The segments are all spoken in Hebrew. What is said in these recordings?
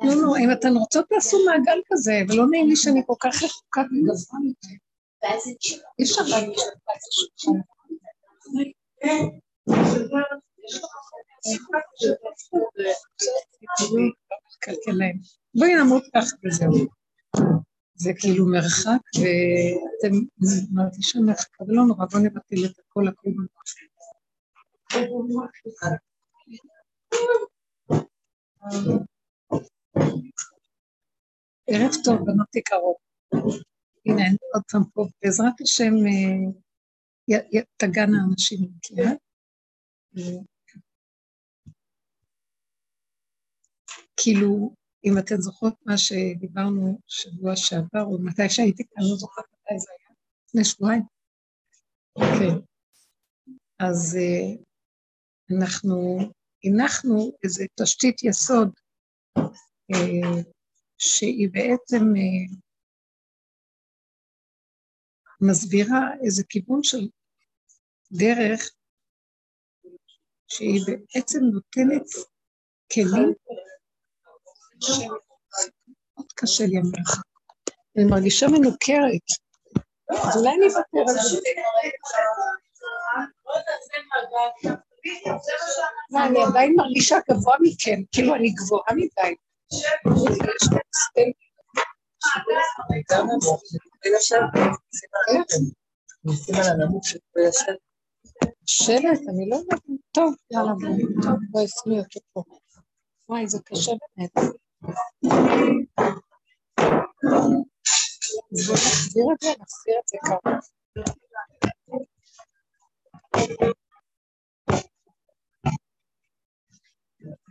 לא, לא, אם אתן רוצות תעשו מעגל כזה, ולא נעים לי שאני כל כך רחוקה מגבוה מזה. אי אפשר להגיד בואי נמות ככה וזהו. זה כאילו מרחק, ואתם מרגישים מרחק, אבל לא נורא, בואו נבטל את הכל הכל ערב טוב, בנות יקרות. הנה, עוד פעם פה, בעזרת השם אה, תגענה אנשים מכירה. כאילו, אם אתן זוכרות מה שדיברנו שבוע שעבר, או מתי שהייתי כאן, לא זוכרת מתי זה היה, לפני שבועיים. כן. אז uh, אנחנו הנחנו איזו תשתית יסוד uh, שהיא בעצם uh, מסבירה איזה כיוון של דרך שהיא בעצם נותנת כלים מאוד קשה לי המלאכה. אני מרגישה מנוכרת. אז אולי אני אוותר על זה. מה, אני עדיין מרגישה גבוה מכם, כאילו אני גבוהה מדי. שלט, אני לא יודעת, טוב, יאללה, טוב, בואי שמי אותו פה. וואי, זה קשה באמת. אז בואו נחזיר את זה, נחזיר את זה ככה.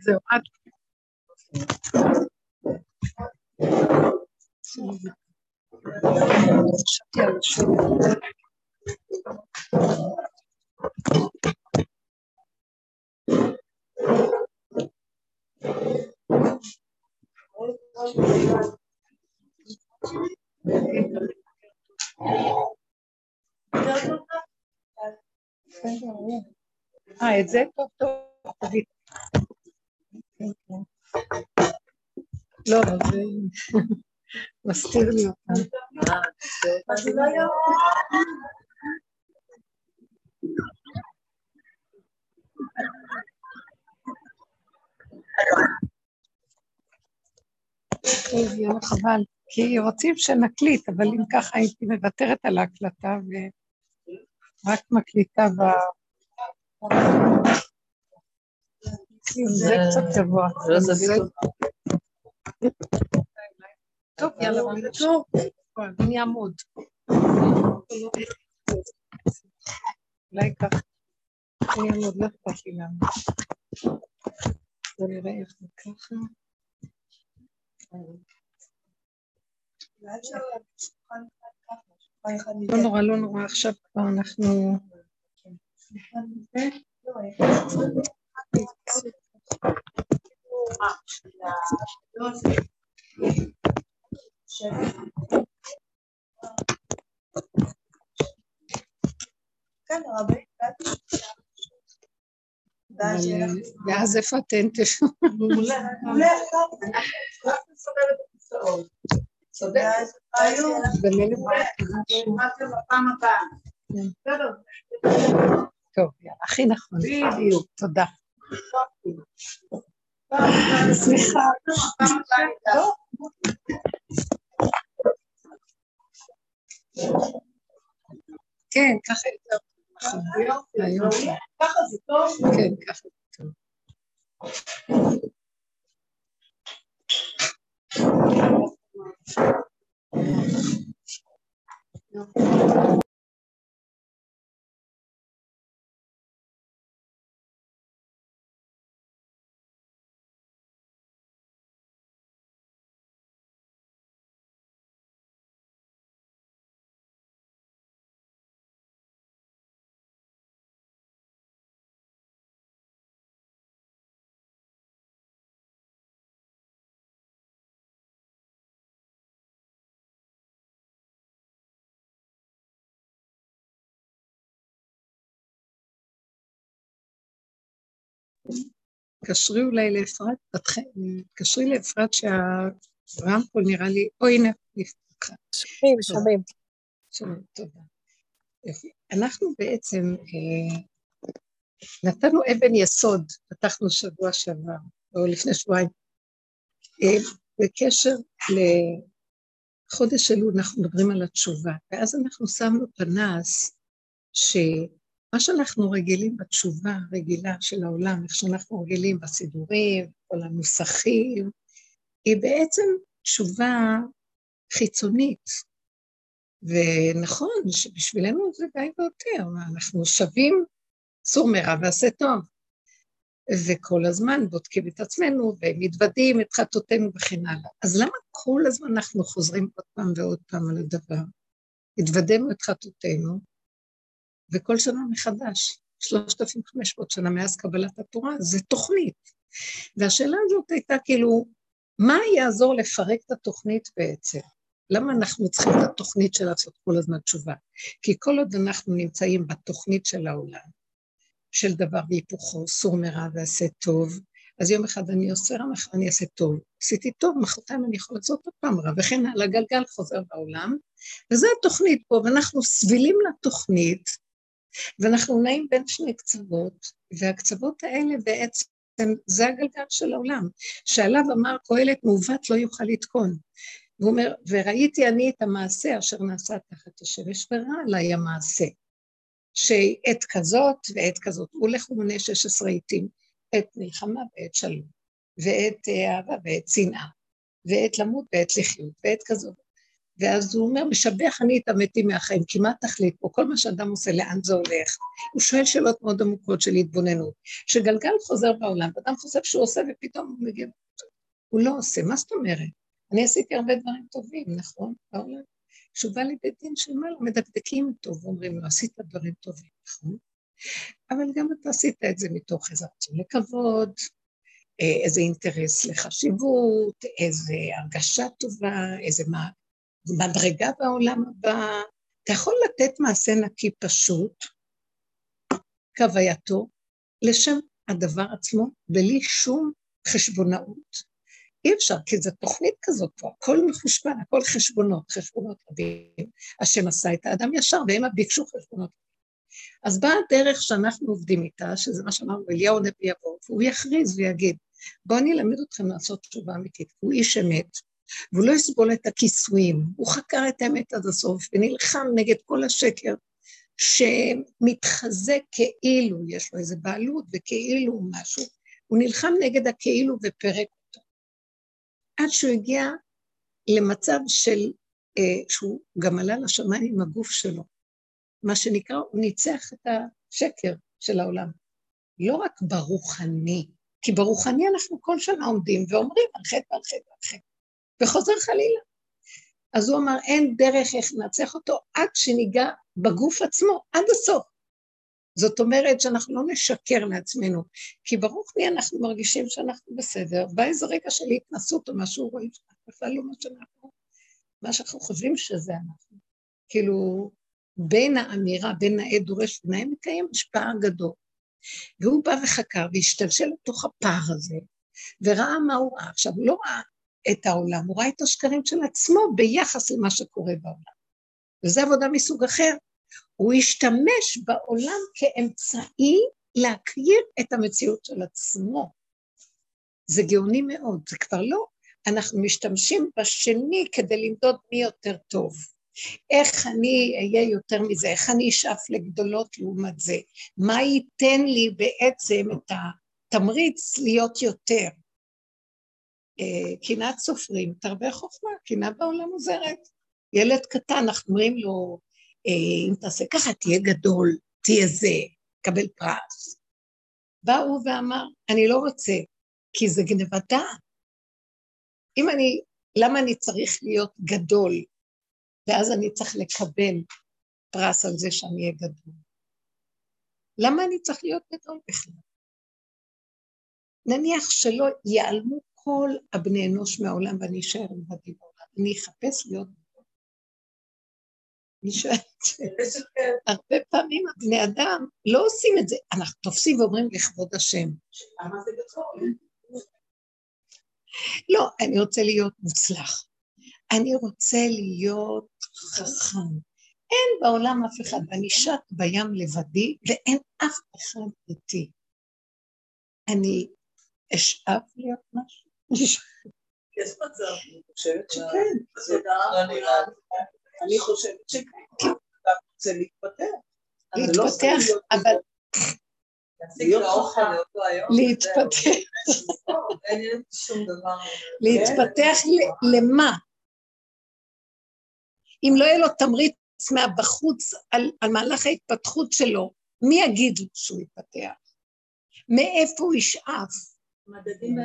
זהו, עד... חשבתי על השם. אה, את זה טוב טוב, לא, זה מסתיר לי אותם. טוב, יאללה, חבל. כי רוצים שנקליט, אבל אם ככה הייתי מוותרת על ההקלטה ורק מקליטה ב... זה קצת גבוה. טוב, יאללה, טוב, אני אעמוד. אולי ככה. אני אעמוד, לא אכפת לי למה. בוא נראה איך זה ככה. לא נורא, לא נורא, עכשיו כבר אנחנו... ואז איפה אתן תשמעו? טוב, הכי נכון. בדיוק, תודה. סליחה. כן, ככה יותר ככה זה טוב? כן, ככה זה טוב. No. תקשרי אולי לאפרת, תקשרי לאפרת שהרמקול נראה לי, או הנה, שומעים, שומעים. שומעים, תודה. יופי. אנחנו בעצם אה, נתנו אבן יסוד, פתחנו שבוע שעבר, או לפני שבועיים, אה, בקשר לחודש אלול, אנחנו מדברים על התשובה, ואז אנחנו שמנו פנס, שמה שאנחנו רגילים בתשובה הרגילה של העולם, איך שאנחנו רגילים בסידורים, כל הנוסחים, היא בעצם תשובה חיצונית. ונכון שבשבילנו זה די ויותר, אנחנו שווים סור מרע ועשה טוב. וכל הזמן בודקים את עצמנו ומתוודים את חטאותינו וכן הלאה. אז למה כל הזמן אנחנו חוזרים עוד פעם ועוד פעם על הדבר? התוודענו את חטאותינו, וכל שנה מחדש, 3,500 שנה מאז קבלת התורה, זה תוכנית. והשאלה הזאת הייתה כאילו, מה יעזור לפרק את התוכנית בעצם? למה אנחנו צריכים את התוכנית של לעשות כל הזמן תשובה? כי כל עוד אנחנו נמצאים בתוכנית של העולם, של דבר והיפוכו, סור מרע ועשה טוב, אז יום אחד אני עושה רע, מחר אני אעשה טוב. עשיתי טוב, מחרתיים אני יכול לעשות עוד פעם רע, וכן על הגלגל חוזר בעולם, וזו התוכנית פה, ואנחנו סבילים לתוכנית, ואנחנו נעים בין שני קצוות, והקצוות האלה בעצם, זה הגלגל של העולם, שעליו אמר קהלת מעוות לא יוכל לתקון. והוא אומר, וראיתי אני את המעשה אשר נעשה תחת השמש, ורע עליי המעשה. שעת כזאת ועת כזאת, הוא הולך ומונה 16 עיתים, עת מלחמה ועת שלום, ועת אהבה ועת שנאה, ועת למות ועת לחיות, ועת כזאת. ואז הוא אומר, משבח אני את המתים מהחיים, כי מה התכלית פה? כל מה שאדם עושה, לאן זה הולך? הוא שואל שאלות מאוד עמוקות של התבוננות. שגלגל חוזר בעולם, ואדם חושב שהוא עושה, ופתאום הוא מגיע... הוא לא עושה, מה זאת אומרת? אני עשיתי הרבה דברים טובים, נכון? בעולם. כשהוא בא לבית דין של מעלה, מדקדקים אותו ואומרים לו, עשית דברים טובים, נכון? אבל גם אתה עשית את זה מתוך איזה רצון לכבוד, אה, איזה אינטרס לחשיבות, איזה הרגשה טובה, איזה מדרגה בעולם הבא. אתה יכול לתת מעשה נקי פשוט, כהווייתו, לשם הדבר עצמו, בלי שום חשבונאות, אי אפשר, כי זו תוכנית כזאת פה, הכל מחושבן, הכל חשבונות, חשבונות רבים. השם עשה את האדם ישר, והם ביקשו חשבונות. אז באה הדרך שאנחנו עובדים איתה, שזה מה שאמרנו, אליהו נביא יבוא, והוא יכריז ויגיד, בואו אני אלמד אתכם לעשות תשובה אמיתית, הוא איש אמת, והוא לא יסבול את הכיסויים, הוא חקר את האמת עד הסוף, ונלחם נגד כל השקר, שמתחזק כאילו יש לו איזה בעלות וכאילו משהו, הוא נלחם נגד הכאילו ופרק עד שהוא הגיע למצב של, אה, שהוא גם עלה לשמיים עם הגוף שלו. מה שנקרא, הוא ניצח את השקר של העולם. לא רק ברוחני, כי ברוחני אנחנו כל שנה עומדים ואומרים חטא ועל חטא, וחוזר חלילה. אז הוא אמר, אין דרך איך לנצח אותו עד שניגע בגוף עצמו, עד הסוף. זאת אומרת שאנחנו לא נשקר לעצמנו, כי ברוך לי אנחנו מרגישים שאנחנו בסדר, בא איזה רגע של התנסות או משהו, רואים שאנחנו בכלל לא מה שאנחנו, מה שאנחנו חושבים שזה אנחנו. כאילו, בין האמירה, בין נאה דורש ונאה מקיים, יש פער גדול. והוא בא וחקר והשתלשל לתוך הפער הזה, וראה מה הוא ראה. עכשיו, הוא לא ראה את העולם, הוא ראה את השקרים של עצמו ביחס למה שקורה בעולם. וזו עבודה מסוג אחר, הוא השתמש בעולם כאמצעי להכיר את המציאות של עצמו. זה גאוני מאוד, זה כבר לא, אנחנו משתמשים בשני כדי למדוד מי יותר טוב. איך אני אהיה יותר מזה, איך אני אשאף לגדולות לעומת זה, מה ייתן לי בעצם את התמריץ להיות יותר. אה, קנאת סופרים, תרבה חוכמה, קנאה בעולם עוזרת. ילד קטן, אנחנו אומרים לו, אה, אם תעשה ככה, תהיה גדול, תהיה זה, קבל פרס. בא הוא ואמר, אני לא רוצה, כי זה גנבת. אם אני, למה אני צריך להיות גדול, ואז אני צריך לקבל פרס על זה שאני אהיה גדול? למה אני צריך להיות גדול בכלל? נניח שלא ייעלמו כל הבני אנוש מהעולם ואני אשאר לבדי בעולם, אני אחפש להיות אני שואלת, הרבה פעמים הבני אדם לא עושים את זה, אנחנו תופסים ואומרים לכבוד השם. לא, אני רוצה להיות מוצלח. אני רוצה להיות חכם. אין בעולם אף אחד, ואני שט בים לבדי, ואין אף אחד איתי. אני אשאף להיות משהו? יש מצב, אני חושבת שכן. אני חושבת שכן, כי אתה רוצה להתפתח. להתפתח, אבל... להתפתח. להתפתח למה? אם לא יהיה לו תמריץ מהבחוץ על, על מהלך ההתפתחות שלו, מי יגיד לו שהוא יתפתח? מאיפה הוא ישאף? מדדים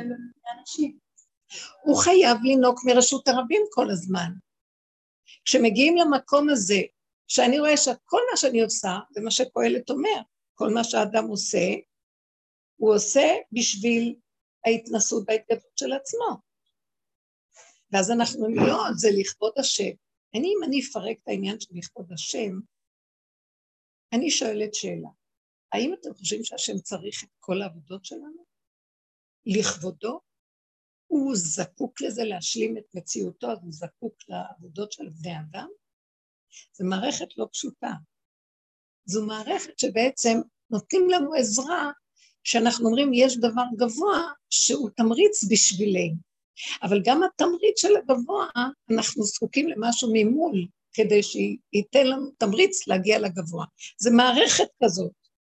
אנשים. הוא חייב לנהוג מרשות הרבים כל הזמן. כשמגיעים למקום הזה, שאני רואה שכל מה שאני עושה, זה מה שקהלת אומר, כל מה שאדם עושה, הוא עושה בשביל ההתנסות וההתגדלות של עצמו. ואז אנחנו לא, זה לכבוד השם. אני, אם אני אפרק את העניין של לכבוד השם, אני שואלת שאלה, האם אתם חושבים שהשם צריך את כל העבודות שלנו? לכבודו? הוא זקוק לזה להשלים את מציאותו, אז הוא זקוק לעבודות של בני אדם? זו מערכת לא פשוטה. זו מערכת שבעצם נותנים לנו עזרה, שאנחנו אומרים יש דבר גבוה שהוא תמריץ בשבילנו. אבל גם התמריץ של הגבוה, אנחנו זקוקים למשהו ממול, כדי שייתן לנו תמריץ להגיע לגבוה. זו מערכת כזאת,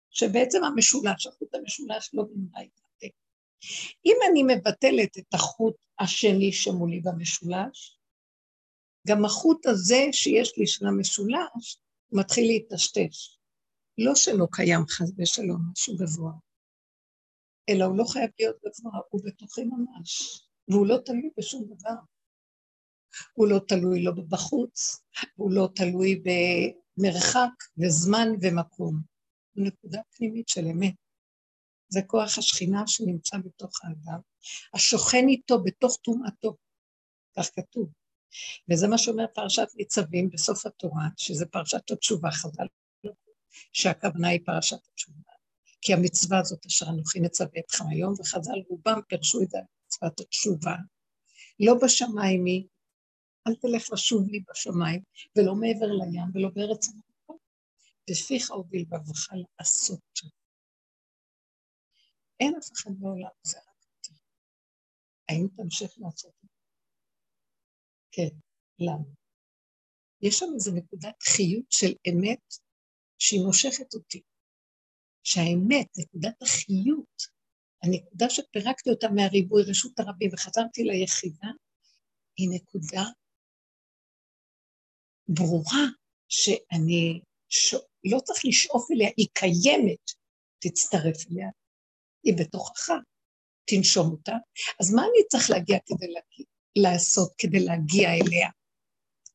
שבעצם המשולש, החוט המשולש לא נמרא יתרתק. אם אני מבטלת את החוט השני שמולי במשולש, גם החוט הזה שיש לי של המשולש, מתחיל להיטשטש. לא שלא קיים חס ושלום משהו גבוה, אלא הוא לא חייב להיות גבוה, הוא בתוכי ממש. והוא לא תלוי בשום דבר. הוא לא תלוי לא בחוץ, הוא לא תלוי במרחק וזמן ומקום. הוא נקודה פנימית של אמת. זה כוח השכינה שנמצא בתוך האדם, השוכן איתו בתוך טומאתו, כך כתוב. וזה מה שאומר פרשת ניצבים בסוף התורה, שזה פרשת התשובה, חז"ל, שהכוונה היא פרשת התשובה. כי המצווה הזאת אשר אנוכי מצווה אתכם היום, וחז"ל רובם פירשו את מצוות התשובה. לא בשמיים היא, אל תלך לשוב לי בשמיים, ולא מעבר לים, ולא בארץ המקום. בפיך הוביל בבך לעשות שם. אין אף אחד בעולם, זה רק אתה. האם תמשיך לעשות את? כן, למה? יש שם איזו נקודת חיות של אמת שהיא מושכת אותי. שהאמת, נקודת החיות, הנקודה שפירקתי אותה מהריבוי, רשות הרבים, וחזרתי ליחידה, היא נקודה ברורה שאני ש... לא צריך לשאוף אליה, היא קיימת, תצטרף אליה, היא בתוכך, תנשום אותה. אז מה אני צריך להגיע כדי להגיע, לעשות כדי להגיע אליה?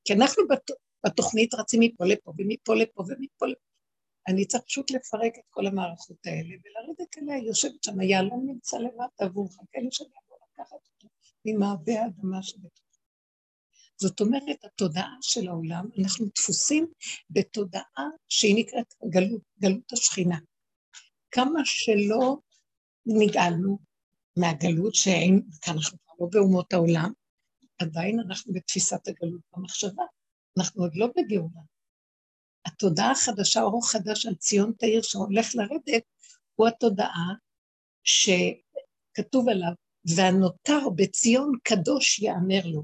כי אנחנו בת... בתוכנית רצים מפה לפה ומפה לפה ומפה לפה. אני צריך פשוט לפרק את כל המערכות האלה ולרדת אליה, יושבת שם, היהלום נמצא לבד עבור חכה לי שאני אבוא לקחת אותו ממעבה האדמה שבתוכו. זאת אומרת, התודעה של העולם, אנחנו דפוסים בתודעה שהיא נקראת גלות, גלות השכינה. כמה שלא נגאלנו מהגלות שאין, אנחנו כבר לא באומות העולם, עדיין אנחנו בתפיסת הגלות במחשבה, אנחנו עוד לא בגאולה. התודעה החדשה, אור חדש על ציון תאיר שהולך לרדת, הוא התודעה שכתוב עליו, והנותר בציון קדוש יאמר לו.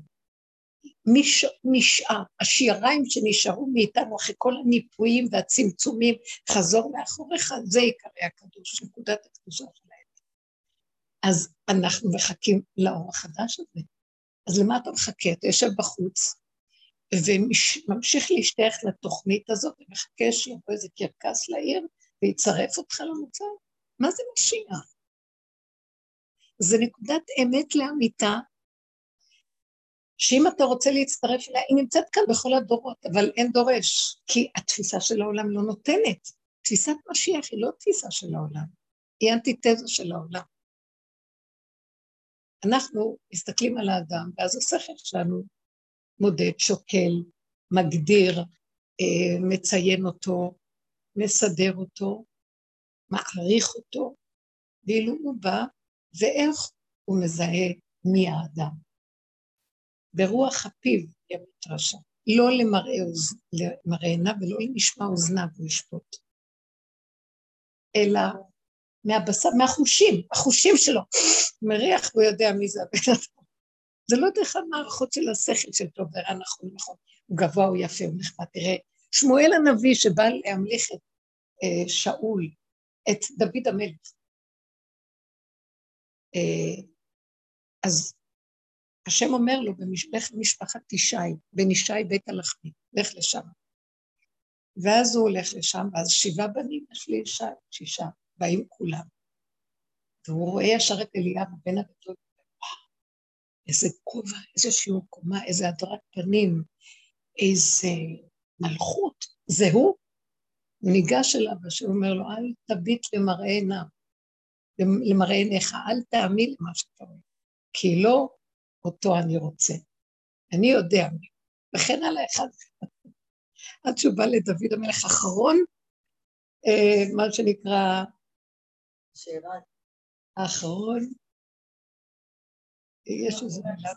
מש, נשאר, השיעריים שנשארו מאיתנו אחרי כל הניפויים והצמצומים, חזור מאחוריך, זה עיקרי הקדוש, נקודת הקדושה שלהם. אז אנחנו מחכים לאור החדש הזה. אז למה אתה מחכה? אתה יושב בחוץ, וממשיך להשתייך לתוכנית הזאת, ומחכה שיבוא איזה קרקס לעיר ויצרף אותך למצב. מה זה משיח? זה נקודת אמת לאמיתה, שאם אתה רוצה להצטרף אליה, היא נמצאת כאן בכל הדורות, אבל אין דורש, כי התפיסה של העולם לא נותנת. תפיסת משיח היא לא תפיסה של העולם, היא אנטיתזה של העולם. אנחנו מסתכלים על האדם, ואז השכל שלנו מודד, שוקל, מגדיר, אה, מציין אותו, מסדר אותו, מעריך אותו, ואילו הוא בא, ואיך הוא מזהה מי האדם. ברוח הפיו ימית רשע, לא למראה, אוז... למראה עיניו ולא למשמע אוזניו הוא ישפוט, אלא מהבשר, מהחושים, החושים שלו. מריח והוא יודע מי זה הבן אדם. זה לא דרך המערכות של השכל של טוב ורע נכון נכון. הוא גבוה, הוא יפה, הוא נחמד. תראה, שמואל הנביא שבא להמליך את אה, שאול, את דוד המלך. אה, אז השם אומר לו, לך למשפחת ישי, בן ישי בית הלחמי, לך לשם. ואז הוא הולך לשם, ואז שבעה בנים יש לי אישה, שישה, באים כולם. והוא רואה ישר את אליאב, בן הגדול, איזה כובע, איזה שיעור קומה, איזה הדרת פנים, איזה מלכות, זה הוא. הוא ניגש אליו, השם אומר לו, אל תביט למראה עיניו, למראה עיניך, אל תאמין למה שאתה רואה, כי לא אותו אני רוצה. אני יודע מי. וכן הלאה אחד. עד שהוא בא לדוד המלך האחרון, אה, מה שנקרא... שאלה. האחרון, יש איזה מילה.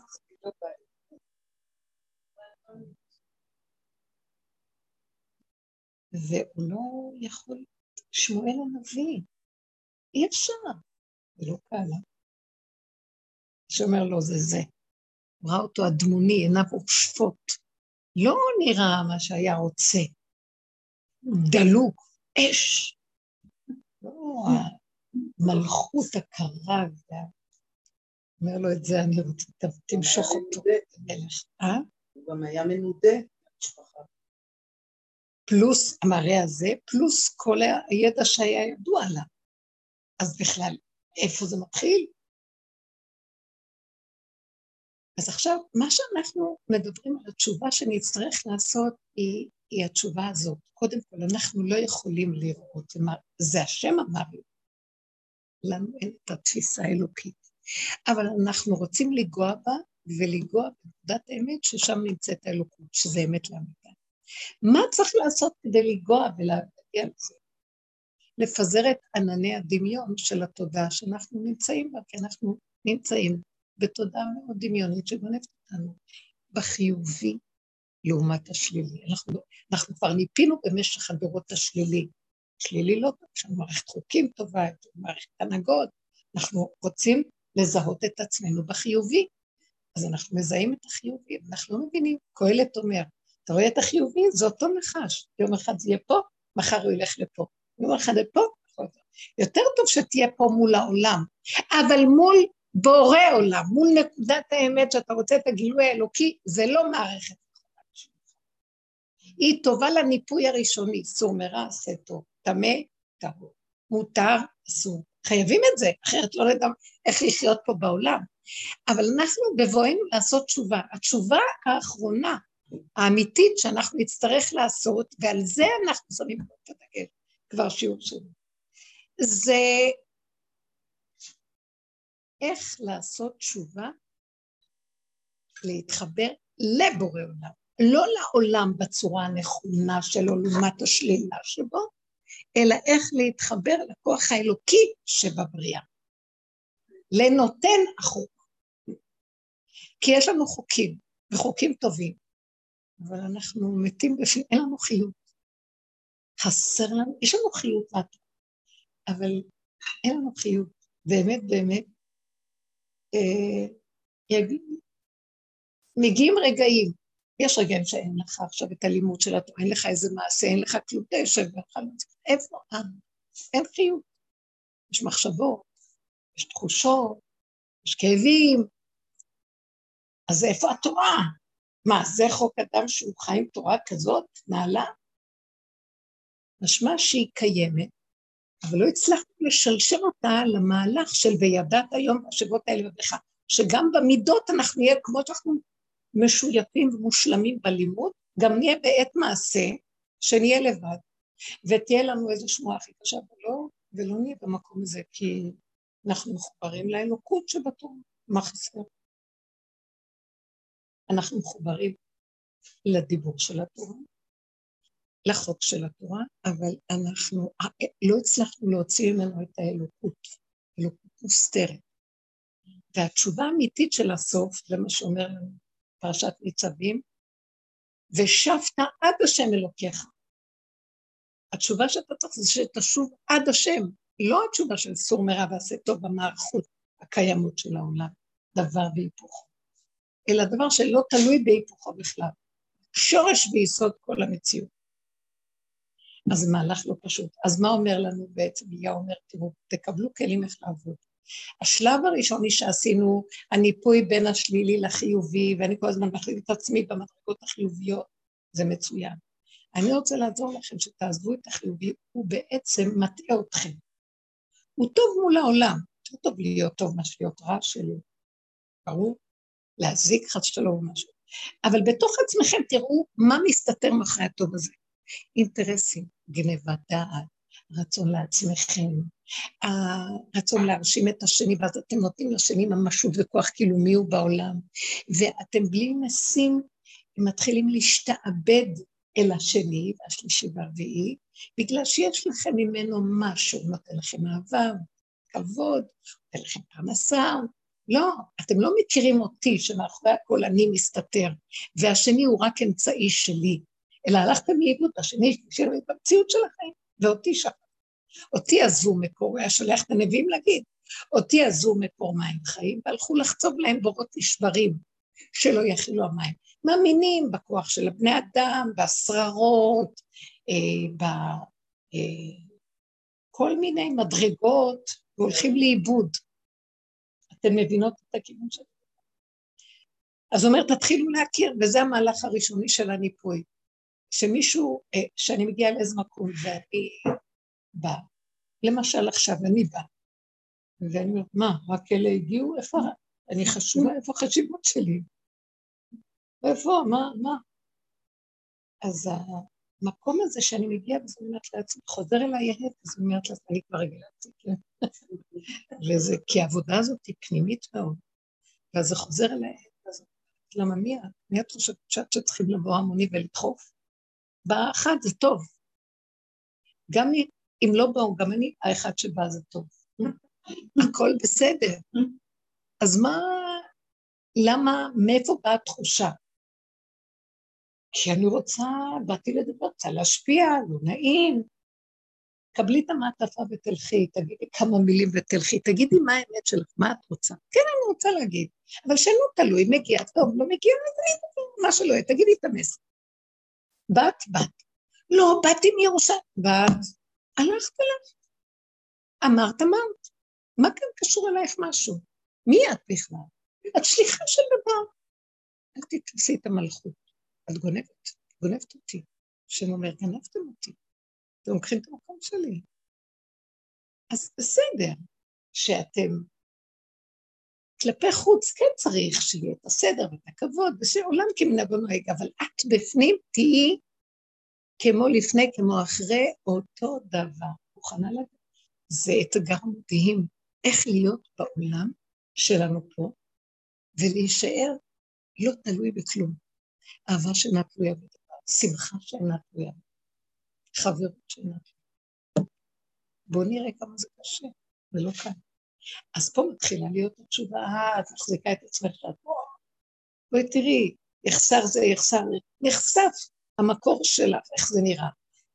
והוא לא יכול, שמואל הנביא, אי אפשר, זה לא קל. שאומר לו, זה זה. ראה אותו אדמוני, עיניו עופפות. לא נראה מה שהיה רוצה. דלוק, אש. לא המלכות הקרה. אומר לו את זה, אני רוצה, תמשוך אותו. אה? הוא גם היה מנודה במשפחה. פלוס המראה הזה, פלוס כל הידע שהיה ידוע לה. אז בכלל, איפה זה מתחיל? אז עכשיו, מה שאנחנו מדברים על התשובה שנצטרך לעשות היא, היא התשובה הזאת. קודם כל, אנחנו לא יכולים לראות, זה השם אמר לי. לנו אין את התפיסה האלוקית. אבל אנחנו רוצים לגוע בה ולגוע בנקודת האמת ששם נמצאת האלוקות, שזה אמת לאמיתה. מה צריך לעשות כדי לגוע ולהגיע לזה? לפזר את ענני הדמיון של התודעה שאנחנו נמצאים בה, כי אנחנו נמצאים בתודעה מאוד דמיונית שגונבת אותנו, בחיובי לעומת השלילי. אנחנו, אנחנו כבר ניפינו במשך הדורות השלילי. שלילי לא טוב, יש לנו מערכת חוקים טובה, מערכת הנהגות, אנחנו רוצים לזהות את עצמנו בחיובי. אז אנחנו מזהים את החיובי, אנחנו לא מבינים. קהלת אומר, אתה רואה את החיובי? זה אותו נחש. יום אחד זה יהיה פה, מחר הוא ילך לפה. יום אחד לפה, יותר טוב שתהיה פה מול העולם, אבל מול בורא עולם, מול נקודת האמת שאתה רוצה את הגילוי האלוקי, זה לא מערכת היא טובה לניפוי הראשוני, סור מרע, עשה טוב, טמא, טהור, מותר, אסור. חייבים את זה, אחרת לא נדע איך לחיות פה בעולם. אבל אנחנו בבואנו לעשות תשובה. התשובה האחרונה, האמיתית שאנחנו נצטרך לעשות, ועל זה אנחנו שמים את הדגל, כבר שיעור שני, זה איך לעשות תשובה, להתחבר לבורא עולם, לא לעולם בצורה הנכונה שלו לעומת השלילה שבו, אלא איך להתחבר לכוח האלוקי שבבריאה. לנותן החוק. כי יש לנו חוקים, וחוקים טובים, אבל אנחנו מתים בפנים, אין לנו חיות. חסר לנו, יש לנו חיות מהתורה, אבל אין לנו חיות. באמת, באמת, אה, יגיד, מגיעים רגעים, יש רגעים שאין לך עכשיו את הלימוד של התורה, אין לך איזה מעשה, אין לך כלום, אתה יושב איפה? אה, אין חיות. יש מחשבות, יש תחושות, יש כאבים, אז איפה התורה? מה, זה חוק אדם שהוא חי עם תורה כזאת, נעלה? משמע שהיא קיימת, אבל לא הצלחנו לשלשל אותה למהלך של וידעת היום בשבועות האלה ובך, שגם במידות אנחנו נהיה כמו שאנחנו משויפים ומושלמים בלימוד, גם נהיה בעת מעשה, שנהיה לבד, ותהיה לנו איזו שמועה הכי קשה, ולא, ולא נהיה במקום הזה, כי אנחנו מחוברים לאלוקות שבתורה, מה חסר? אנחנו מחוברים לדיבור של התורה, לחוק של התורה, אבל אנחנו לא הצלחנו להוציא ממנו את האלוקות, אלוקות מוסתרת. והתשובה האמיתית של הסוף, זה מה שאומר לנו פרשת ניצבים, ושבת עד השם אלוקיך. התשובה שאתה צריך זה שתשוב עד השם, לא התשובה של סור מרע ועשה טוב במערכות הקיימות של העולם, דבר והיפוכו, אלא דבר שלא תלוי בהיפוכו בכלל, שורש ויסוד כל המציאות. אז מהלך לא פשוט. אז מה אומר לנו בעצם? אליהו אומר, תראו, תקבלו כלים איך לעבוד. השלב הראשוני שעשינו, הניפוי בין השלילי לחיובי, ואני כל הזמן מחליט את עצמי במדרגות החיוביות, זה מצוין. אני רוצה לעזור לכם שתעזבו את החיובי, הוא בעצם מטעה אתכם. הוא טוב מול העולם, יותר טוב להיות טוב מאשר להיות רע שלי, ברור? להזיק חס שלום משהו. אבל בתוך עצמכם תראו מה מסתתר מאחורי הטוב הזה. אינטרסים, גנבת דעת, רצון לעצמכם, הרצון להרשים את השני, ואז אתם נותנים לשני ממשות וכוח כאילו מי הוא בעולם, ואתם בלי נסים מתחילים להשתעבד אל השני, והשלישי והרביעי, בגלל שיש לכם ממנו משהו, נותן לכם אהבה, כבוד, נותן לכם פרנסה. לא, אתם לא מכירים אותי שמאחורי הכל אני מסתתר, והשני הוא רק אמצעי שלי, אלא הלכתם לאיבוד, השני לי במציאות שלכם, ואותי שם. אותי עזבו מקור, הוא היה שולח את הנביאים להגיד, אותי עזבו מקור מים חיים, והלכו לחצוב להם בורות נשברים, שלא יכילו המים. מאמינים בכוח של הבני אדם, בשררות, אה, בכל אה, מיני מדרגות, והולכים לאיבוד. אתן מבינות את הכיוון שלי? אז אומר, תתחילו להכיר, וזה המהלך הראשוני של הניפוי. שמישהו, אה, שאני מגיעה לאיזה מקום ואני באה, למשל עכשיו אני באה, ואני אומרת, מה, רק אלה הגיעו? איפה, אני חשובה, איפה החשיבות שלי? איפה, מה, מה? אז המקום הזה שאני מגיעה וזה אומרת לעצמי, חוזר אליי ההפך, אז אומרת לעצמי, אני כבר רגילה לזה, כן? וזה, כי העבודה הזאת היא פנימית מאוד, ואז זה חוזר אליי ההפך, למה מי את? מי את חושבת שצריכים לבוא המוני ולדחוף? באחד זה טוב. גם אם לא באו, גם אני, האחד שבא זה טוב. הכל בסדר. אז מה, למה, מאיפה באה התחושה? כי אני רוצה, באתי לדבר, רוצה להשפיע, לא נעים. קבלי את המעטפה ותלכי, תגידי כמה מילים ותלכי, תגידי מה האמת שלך, מה את רוצה. כן, אני רוצה להגיד, אבל שלא תלוי, מגיע, טוב, לא מגיע, מה שלא יהיה, תגידי את המסר. בת, בת. לא, באתי מירושלים. בת, הלכת אליו. אמרת, אמרת. מה כאן קשור אלייך משהו? מי את בכלל? את שליחה של דבר. אל תתפסי את המלכות. את גונבת, גונבת אותי. השם אומר, גנבתם אותי. אתם לוקחים את המקום שלי. אז בסדר שאתם כלפי חוץ כן צריך שיהיה את הסדר ואת הכבוד, ושעולם כמנהגו נוהג, אבל את בפנים תהיי כמו לפני, כמו אחרי, אותו דבר. מוכנה לדעת? זה אתגר מדהים, איך להיות בעולם שלנו פה, ולהישאר לא תלוי בכלום. אהבה שאינה תלויה בדבר, שמחה שאינה תלויה חברות שאינה תלויה. בואו נראה כמה זה קשה, זה לא קל. אז פה מתחילה להיות התשובה, אה, את מחזיקה את עצמך שאת פה. בואי תראי, יחסר זה יחסר, נחשף המקור שלך, איך זה נראה.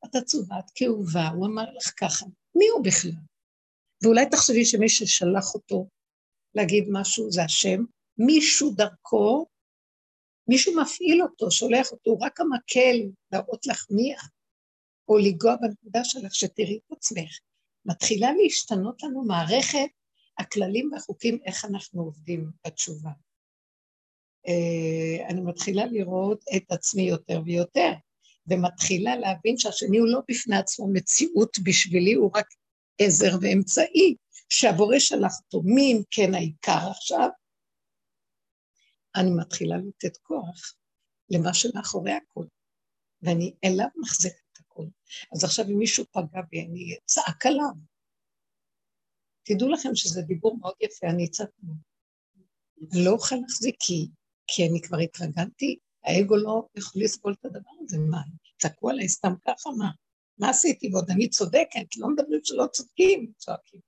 את עצובה, את כאובה, הוא אמר לך ככה, מי הוא בכלל? ואולי תחשבי שמי ששלח אותו להגיד משהו זה השם, מישהו דרכו, מישהו מפעיל אותו, שולח אותו, רק המקל להראות לך מי את, או לנגוע בנקודה שלך, שתראי את עצמך. מתחילה להשתנות לנו מערכת הכללים והחוקים, איך אנחנו עובדים בתשובה. אה, אני מתחילה לראות את עצמי יותר ויותר, ומתחילה להבין שהשני הוא לא בפני עצמו מציאות בשבילי, הוא רק עזר ואמצעי, שהבורא שלח אותו, מי אם כן העיקר עכשיו? אני מתחילה לתת כוח למה שמאחורי הכל, ואני אליו מחזיק את הכל. אז עכשיו אם מישהו פגע בי, אני אצעק עליו. תדעו לכם שזה דיבור מאוד יפה, אני אצעק עליו. אני לא אוכל להחזיק כי כי אני כבר התרגלתי, האגו לא יכול לסבול את הדבר הזה, מה? צעקו עליי סתם ככה, מה? מה עשיתי? ועוד אני צודקת, לא מדברים שלא צודקים, צועקים.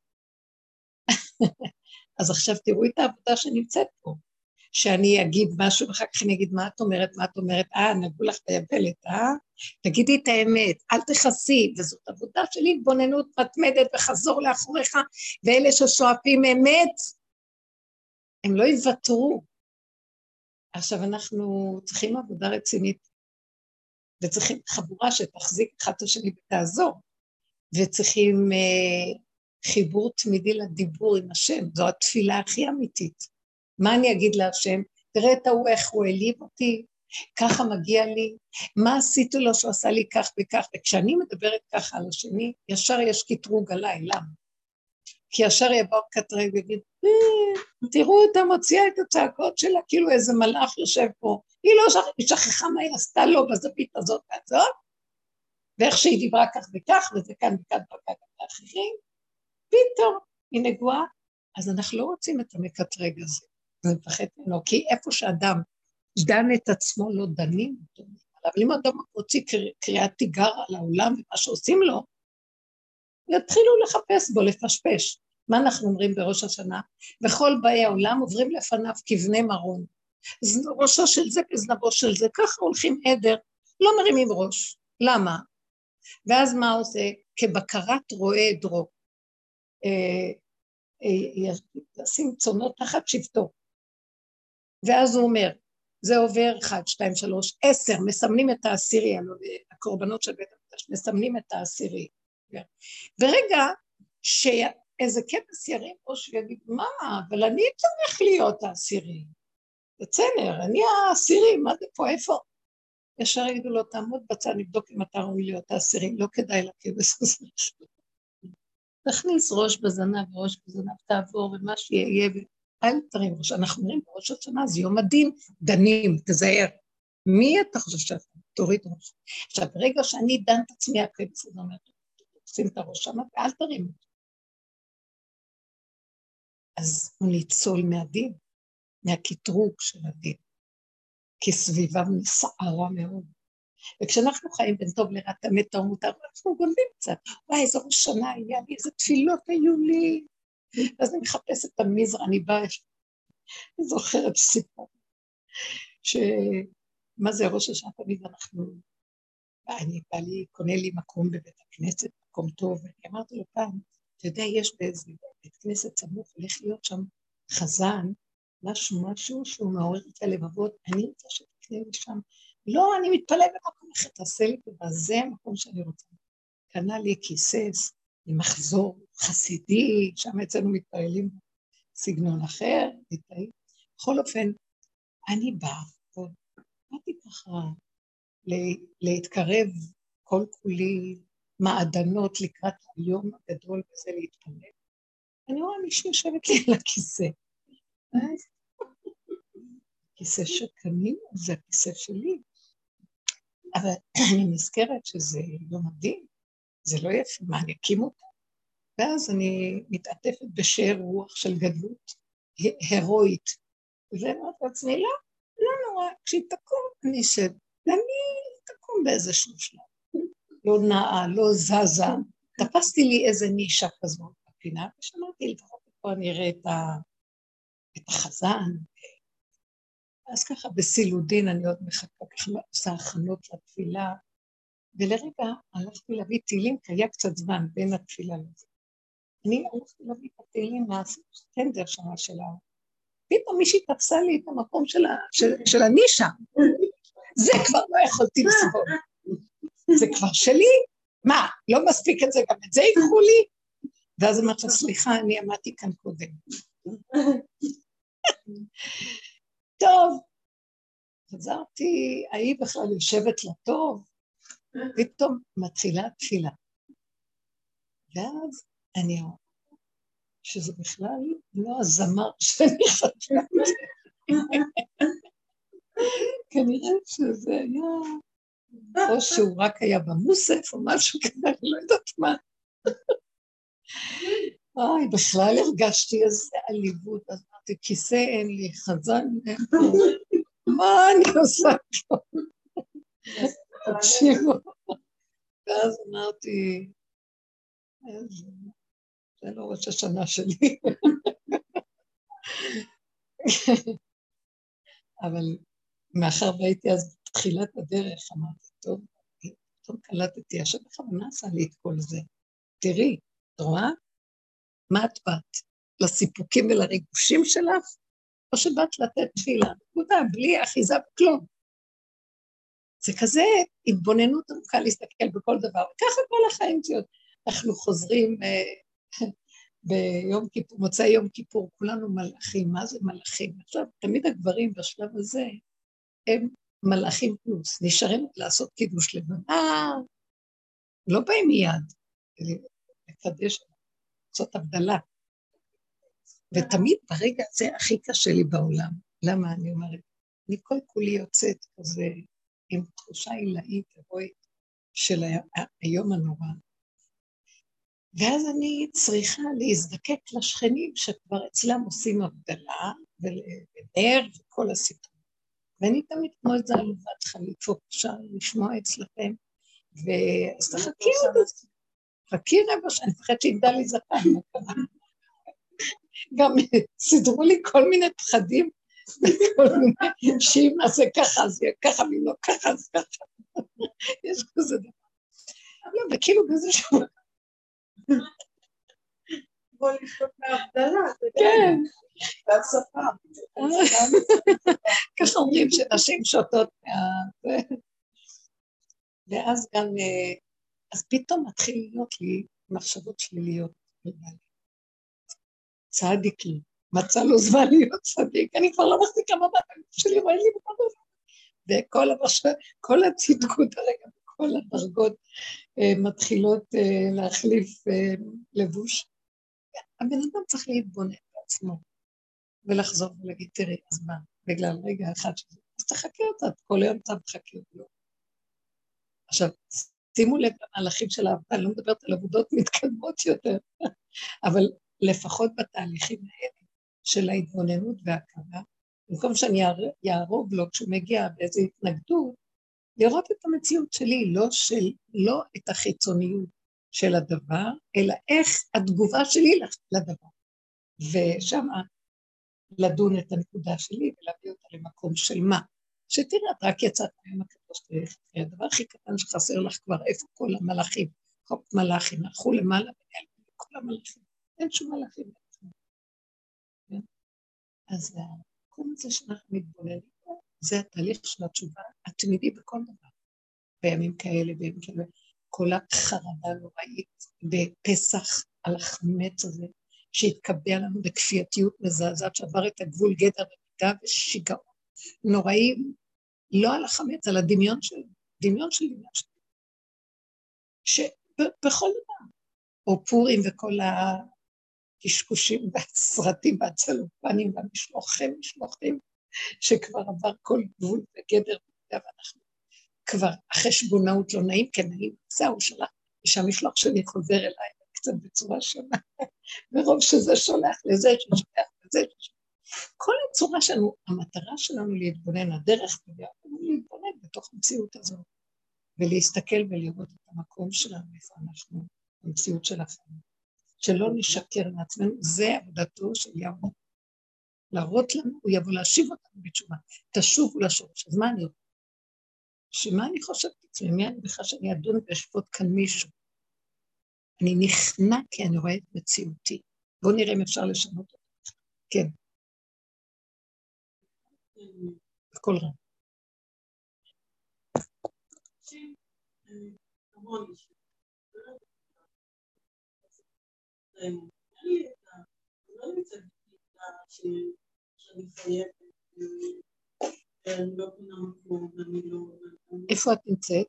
אז עכשיו תראו את העבודה שנמצאת פה. שאני אגיד משהו, ואחר כך אני אגיד, מה את אומרת, מה את אומרת, אה, נגעו לך ביבלת, אה? תגידי את האמת, אל תכסי, וזאת עבודה של התבוננות מתמדת וחזור לאחוריך, ואלה ששואפים אמת, הם לא יוותרו. עכשיו, אנחנו צריכים עבודה רצינית, וצריכים חבורה שתחזיק אחד את השני ותעזור, וצריכים אה, חיבור תמידי לדיבור עם השם, זו התפילה הכי אמיתית. מה אני אגיד להשם? תראה את ההוא איך הוא העליב אותי, ככה מגיע לי, מה עשיתי לו שהוא עשה לי כך וכך, וכשאני מדברת ככה על השני, ישר יש קטרוג עליי, למה? כי ישר יבוא קטרג ויגיד, אה, תראו אותה מוציאה את הצעקות שלה, כאילו איזה מלאך יושב פה, היא לא שכחה, היא שכחה מה היא עשתה לו בזווית הזאת והזאת, ואיך שהיא דיברה כך וכך, וזה כאן וכאן וכאן ואחרים, פתאום היא נגועה, אז אנחנו לא רוצים את המקטרג הזה. אני מפחד ממנו, כי איפה שאדם דן את עצמו, לא דנים אותו. אבל אם אדם מוציא קריאת תיגר על העולם ומה שעושים לו, יתחילו לחפש בו, לפשפש. מה אנחנו אומרים בראש השנה? וכל באי העולם עוברים לפניו כבני מרון. ראשו של זה כזנבו של זה, ככה הולכים עדר, לא מרימים ראש. למה? ואז מה עושה? כבקרת רועה עדרו. אה, אה, לשים צונות תחת שבטו. ואז הוא אומר, זה עובר אחד, שתיים, שלוש, עשר, מסמנים את העשירי, הקורבנות של בית המקדש, מסמנים את העשירי. ורגע שאיזה כבש ירים ראש ויגיד, מה, אבל אני צריך להיות העשירי. בסדר, אני העשירי, מה זה פה, איפה? ישר יגידו לו, תעמוד בצד, נבדוק אם אתה ראוי להיות העשירי, לא כדאי לכבש הזה. תכניס ראש בזנב, ראש בזנב, תעבור, ומה שיהיה, אל תרים ראש. אנחנו אומרים בראש השנה, זה יום הדין, דנים, תזהר. מי אתה חושב שאתה? תוריד ראש. עכשיו, ברגע שאני דן את עצמי, הכבש הזה אומר, שים את הראש שם ואל תרים אז הוא ניצול מהדין, מהקטרוג של הדין, כי סביבם סערה מאוד. וכשאנחנו חיים בין טוב לרע, תמת טוב מותר, אנחנו גונבים קצת. וואי, איזה ראש שנה היה לי, איזה תפילות היו לי. ואז אני מחפשת את המזרע, אני באה, אני זוכרת סיפור, שמה זה ראש השנה תמיד אנחנו, אני בא לי, קונה לי מקום בבית הכנסת, מקום טוב, ואני אמרתי לו פעם, אתה יודע, יש באיזה בית כנסת סמוך, הולך להיות שם חזן, משהו, משהו שהוא מעורר את הלבבות, אני רוצה שתקנה לי שם. לא, אני מתפלא במקום אחר, תעשה לי טובה, זה המקום שאני רוצה. קנה לי כיסא עם מחזור חסידי, שם אצלנו מתפללים סגנון אחר, מתפעלים. בכל אופן, אני באה, באתי ככה להתקרב כל כולי מעדנות לקראת היום הגדול וזה להתפלל. אני רואה מישהי יושבת לי על הכיסא. כיסא שקנינו, זה הכיסא שלי. אבל אני נזכרת שזה יום הדין, זה לא יפה, מה, אני אקים אותה? ואז אני מתעטפת בשאר רוח של גדלות הירואית. ואומרת לעצמי, לא, לא נורא, כשהיא תקום אני אשב, ואני תקום באיזשהו שלב. לא נעה, לא זזה. תפסתי לי איזה נישה כזאת בפינה, ושמעתי לפחות פה אני אראה את, ה... את החזן. אז ככה בסילודין אני עוד מחכה, ככה עושה הכנות לתפילה, ולרגע הלכתי להביא תהילים, כי היה קצת זמן בין התפילה לזה. אני הלכתי להביא את התהילים מהסטנדר שמה של ה... פתאום מישהי תפסה לי את המקום של, הנישה. זה כבר לא יכולתי לסבול. זה כבר שלי, מה, לא מספיק את זה, גם את זה ייקחו לי? ואז אמרתי, סליחה, אני עמדתי כאן קודם. טוב, חזרתי, ההיא בכלל יושבת לטוב, פתאום מתחילה תפילה. ואז אני אומרת שזה בכלל לא הזמר שאני חשבתי. כנראה שזה היה או שהוא רק היה במוסף או משהו כזה, אני לא יודעת מה. אוי, בכלל הרגשתי איזה עליבות, אז אמרתי, כיסא אין לי, חזן אין לי, מה אני עושה פה? תקשיבו. ואז אמרתי, זה לא ראש השנה שלי. אבל מאחר והייתי אז בתחילת הדרך, אמרתי, טוב, פתאום קלטתי, השם בכוונה עשה לי את כל זה. תראי, את רואה? מה את באת? לסיפוקים ולריגושים שלך? או שבאת לתת תפילה? נקודה, בלי אחיזה בכלום. זה כזה התבוננות עמוקה להסתכל בכל דבר, וככה כל החיים שלי. אנחנו חוזרים אה, ביום כיפור, מוצאי יום כיפור, כולנו מלאכים, מה זה מלאכים? עכשיו, תמיד הגברים בשלב הזה הם מלאכים פלוס, נשארים לעשות קידוש לבנה, לא באים מיד, לקדש, לעשות הבדלה. ותמיד ברגע הזה הכי קשה לי בעולם. למה אני אומרת? אני כל כולי יוצאת כזה עם תחושה עילאית, הירואית, של היום הנורא. ואז אני צריכה להזדקק לשכנים שכבר אצלם עושים הבדלה, ונר וכל הסיפור. ואני תמיד כמו איזה עלובת חליפות, אפשר לשמוע אצלכם, ואז תחכי עוד חכי רבע שעה, אני מפחדת שיגדל לי זקן, גם סידרו לי כל מיני פחדים, שאם נעשה ככה, אז יהיה ככה, ואם לא ככה, אז ככה. יש כזה דבר. לא, וכאילו באיזשהו... בוא לשתות מההבדלה, כן. והשפה. ככה אומרים שנשים שותות מה... ואז גם, אה, אז פתאום מתחיל להיות לי מחשבות שליליות. צדיק לי, מצא לו זמן להיות צדיק, אני כבר לא מחזיקה בבת שלי, רואה לי דבר. וכל המחשב, כל הצדקות הרגע, כל הדרגות אה, מתחילות אה, להחליף אה, לבוש. הבן אדם צריך להתבונן בעצמו ולחזור ולהגיד, תראי, אז מה, בגלל רגע אחד שזה, אז תחכי אותה, כל היום אתה מחכה אותו. עכשיו, שימו לב למהלכים של העבודה, אני לא מדברת על עבודות מתקדמות יותר, אבל לפחות בתהליכים האלה של ההתבוננות וההכרה, במקום שאני יערוב לו כשהוא מגיע באיזו התנגדות, לראות את המציאות שלי, לא, של, לא את החיצוניות של הדבר, אלא איך התגובה שלי לדבר. ושם לדון את הנקודה שלי ולהביא אותה למקום של מה. שתראה, את רק יצאת מהיום הקדוש, הדבר הכי קטן שחסר לך כבר, איפה כל המלאכים? חוק מלאכים, הלכו למעלה ונעלמו כל המלאכים. אין שום מלאכים. כן? אז המקום הזה שאנחנו מתבוננים בו, זה התהליך של התשובה התמידי בכל דבר. בימים כאלה, בימים כאלה, כל החרדה הנוראית בפסח על החמץ הזה, שהתקבע לנו בכפייתיות מזעזעת, שעבר את הגבול גדר ומידה ושיגעון נוראים, לא על החמץ, על הדמיון של, דמיון של דמיון של... שבכל דבר, או פורים וכל הקשקושים והסרטים והצלופנים והמשלוחים, משלוחים, שכבר עבר כל גבול וגדר, ואנחנו כבר החשבונאות לא נעים, כן נעים, זהו, שלח, ושהמשלוח שלי חוזר אליי קצת בצורה שונה, מרוב שזה שולח לזה ששולח לזה ששולח. כל הצורה שלנו, המטרה שלנו להתבונן, הדרך שלנו להתבונן בתוך המציאות הזאת, ולהסתכל ולראות את המקום שלנו, איפה אנחנו, המציאות של החיים. שלא נשקר לעצמנו, זה עבודתו של יהוה. להראות לנו, הוא יבוא להשיב אותנו בתשובה. תשובו לשורש. אז מה אני רוצה? שמה אני חושבת לעצמי? מי אני בכלל שאני אדון ואשפוט כאן מישהו? אני נכנע כי אני רואה את מציאותי. בואו נראה אם אפשר לשנות אותה. כן. בקול רם. איפה את נמצאת?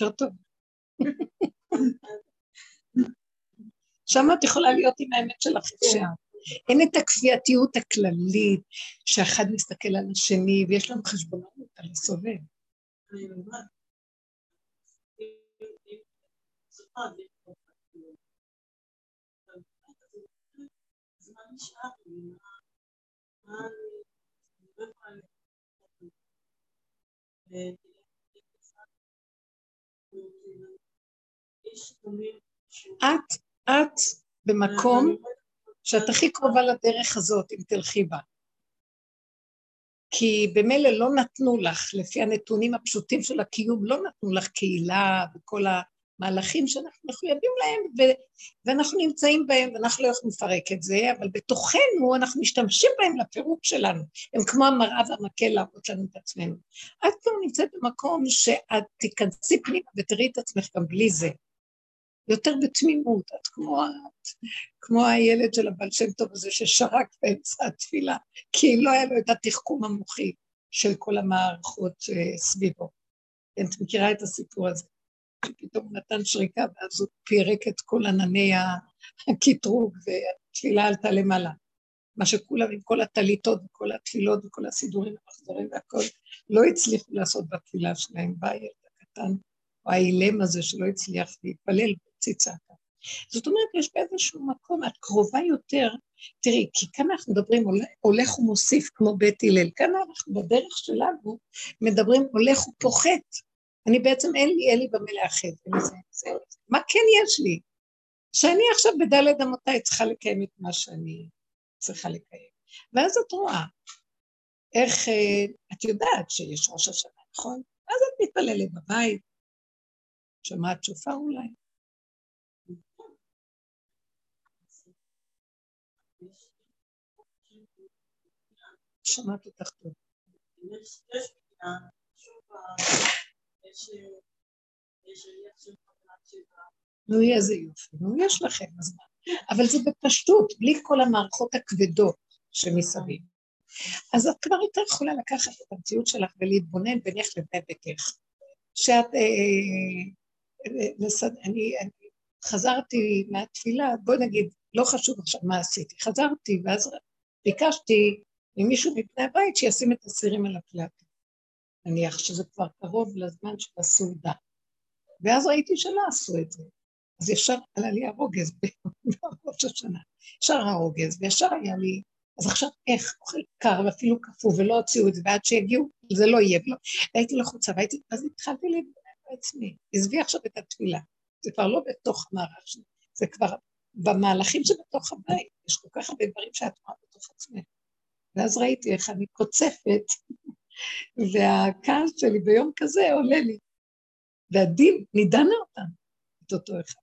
יותר טוב. שם את יכולה להיות עם האמת שלך אפשר. אין את הכפייתיות הכללית, שאחד מסתכל על השני ויש לנו חשבונות על הסובב. את, את במקום שאת הכי קרובה לדרך הזאת, אם תלכי בה. כי במילא לא נתנו לך, לפי הנתונים הפשוטים של הקיום, לא נתנו לך קהילה וכל המהלכים שאנחנו מחויבים להם, ו- ואנחנו נמצאים בהם, ואנחנו לא יכולים לפרק את זה, אבל בתוכנו אנחנו משתמשים בהם לפירוק שלנו. הם כמו המראה והמקל להראות לנו את עצמנו. את כבר נמצאת במקום שאת תיכנסי פנימה ותראי את עצמך גם בלי זה. יותר בתמימות, את כמו, את, כמו הילד של הבעל שם טוב הזה ששרק באמצע התפילה, כי לא היה לו את התחכום המוחי של כל המערכות uh, סביבו. כן, את מכירה את הסיפור הזה, שפתאום הוא נתן שריקה ואז הוא פירק את כל ענני הקטרוג והתפילה עלתה למעלה. מה שכולם עם כל הטליתות וכל התפילות וכל הסידורים המחזורים והכל, לא הצליחו לעשות בתפילה שלהם. בא הילד הקטן, או האילם הזה שלא הצליח להתפלל ציצה. זאת אומרת, יש באיזשהו מקום, את קרובה יותר, תראי, כי כאן אנחנו מדברים הולך ומוסיף כמו בית הלל, כאן אנחנו בדרך שלנו מדברים הולך ופוחת. אני בעצם אין לי, אין לי במה לאחד, מה כן יש לי? שאני עכשיו בדלת אמותיי צריכה לקיים את מה שאני צריכה לקיים. ואז את רואה איך, אה, את יודעת שיש ראש השנה, נכון? אז את מתפללת בבית, שומעת שופר אולי, שמעת אותך טוב. נו, איזה יופי, נו, יש לכם הזמן. אבל זה בפשטות, בלי כל המערכות הכבדות שמסביב. אז את כבר יותר יכולה לקחת את המציאות שלך ולהתבונן בינך לבין ביתך. שאת, אה, אה, אני, חזרתי מהתפילה, בואי נגיד, לא חשוב עכשיו מה עשיתי, חזרתי ואז ביקשתי ממישהו מפני הבית שישים את הסירים על הפלטה. נניח שזה כבר קרוב לזמן של הסעודה. ואז ראיתי שלא עשו את זה. אז ישר עלה לי הרוגז בראש השנה. ישר הרוגז, וישר היה לי, אז עכשיו איך אוכל קר ואפילו קפוא ולא הוציאו את זה, ועד שהגיעו, זה לא יהיה, ולא. והייתי לחוצה, והייתי, אז התחלתי להתבונן בעצמי. עזבי עכשיו את התפילה. זה כבר לא בתוך המערך שלי, זה כבר במהלכים שבתוך הבית. יש כל כך הרבה דברים שאת רואה בתוך עצמך. ואז ראיתי איך אני קוצפת, והכעס שלי ביום כזה עולה לי. והדין נידנה אותם, את אותו אחד.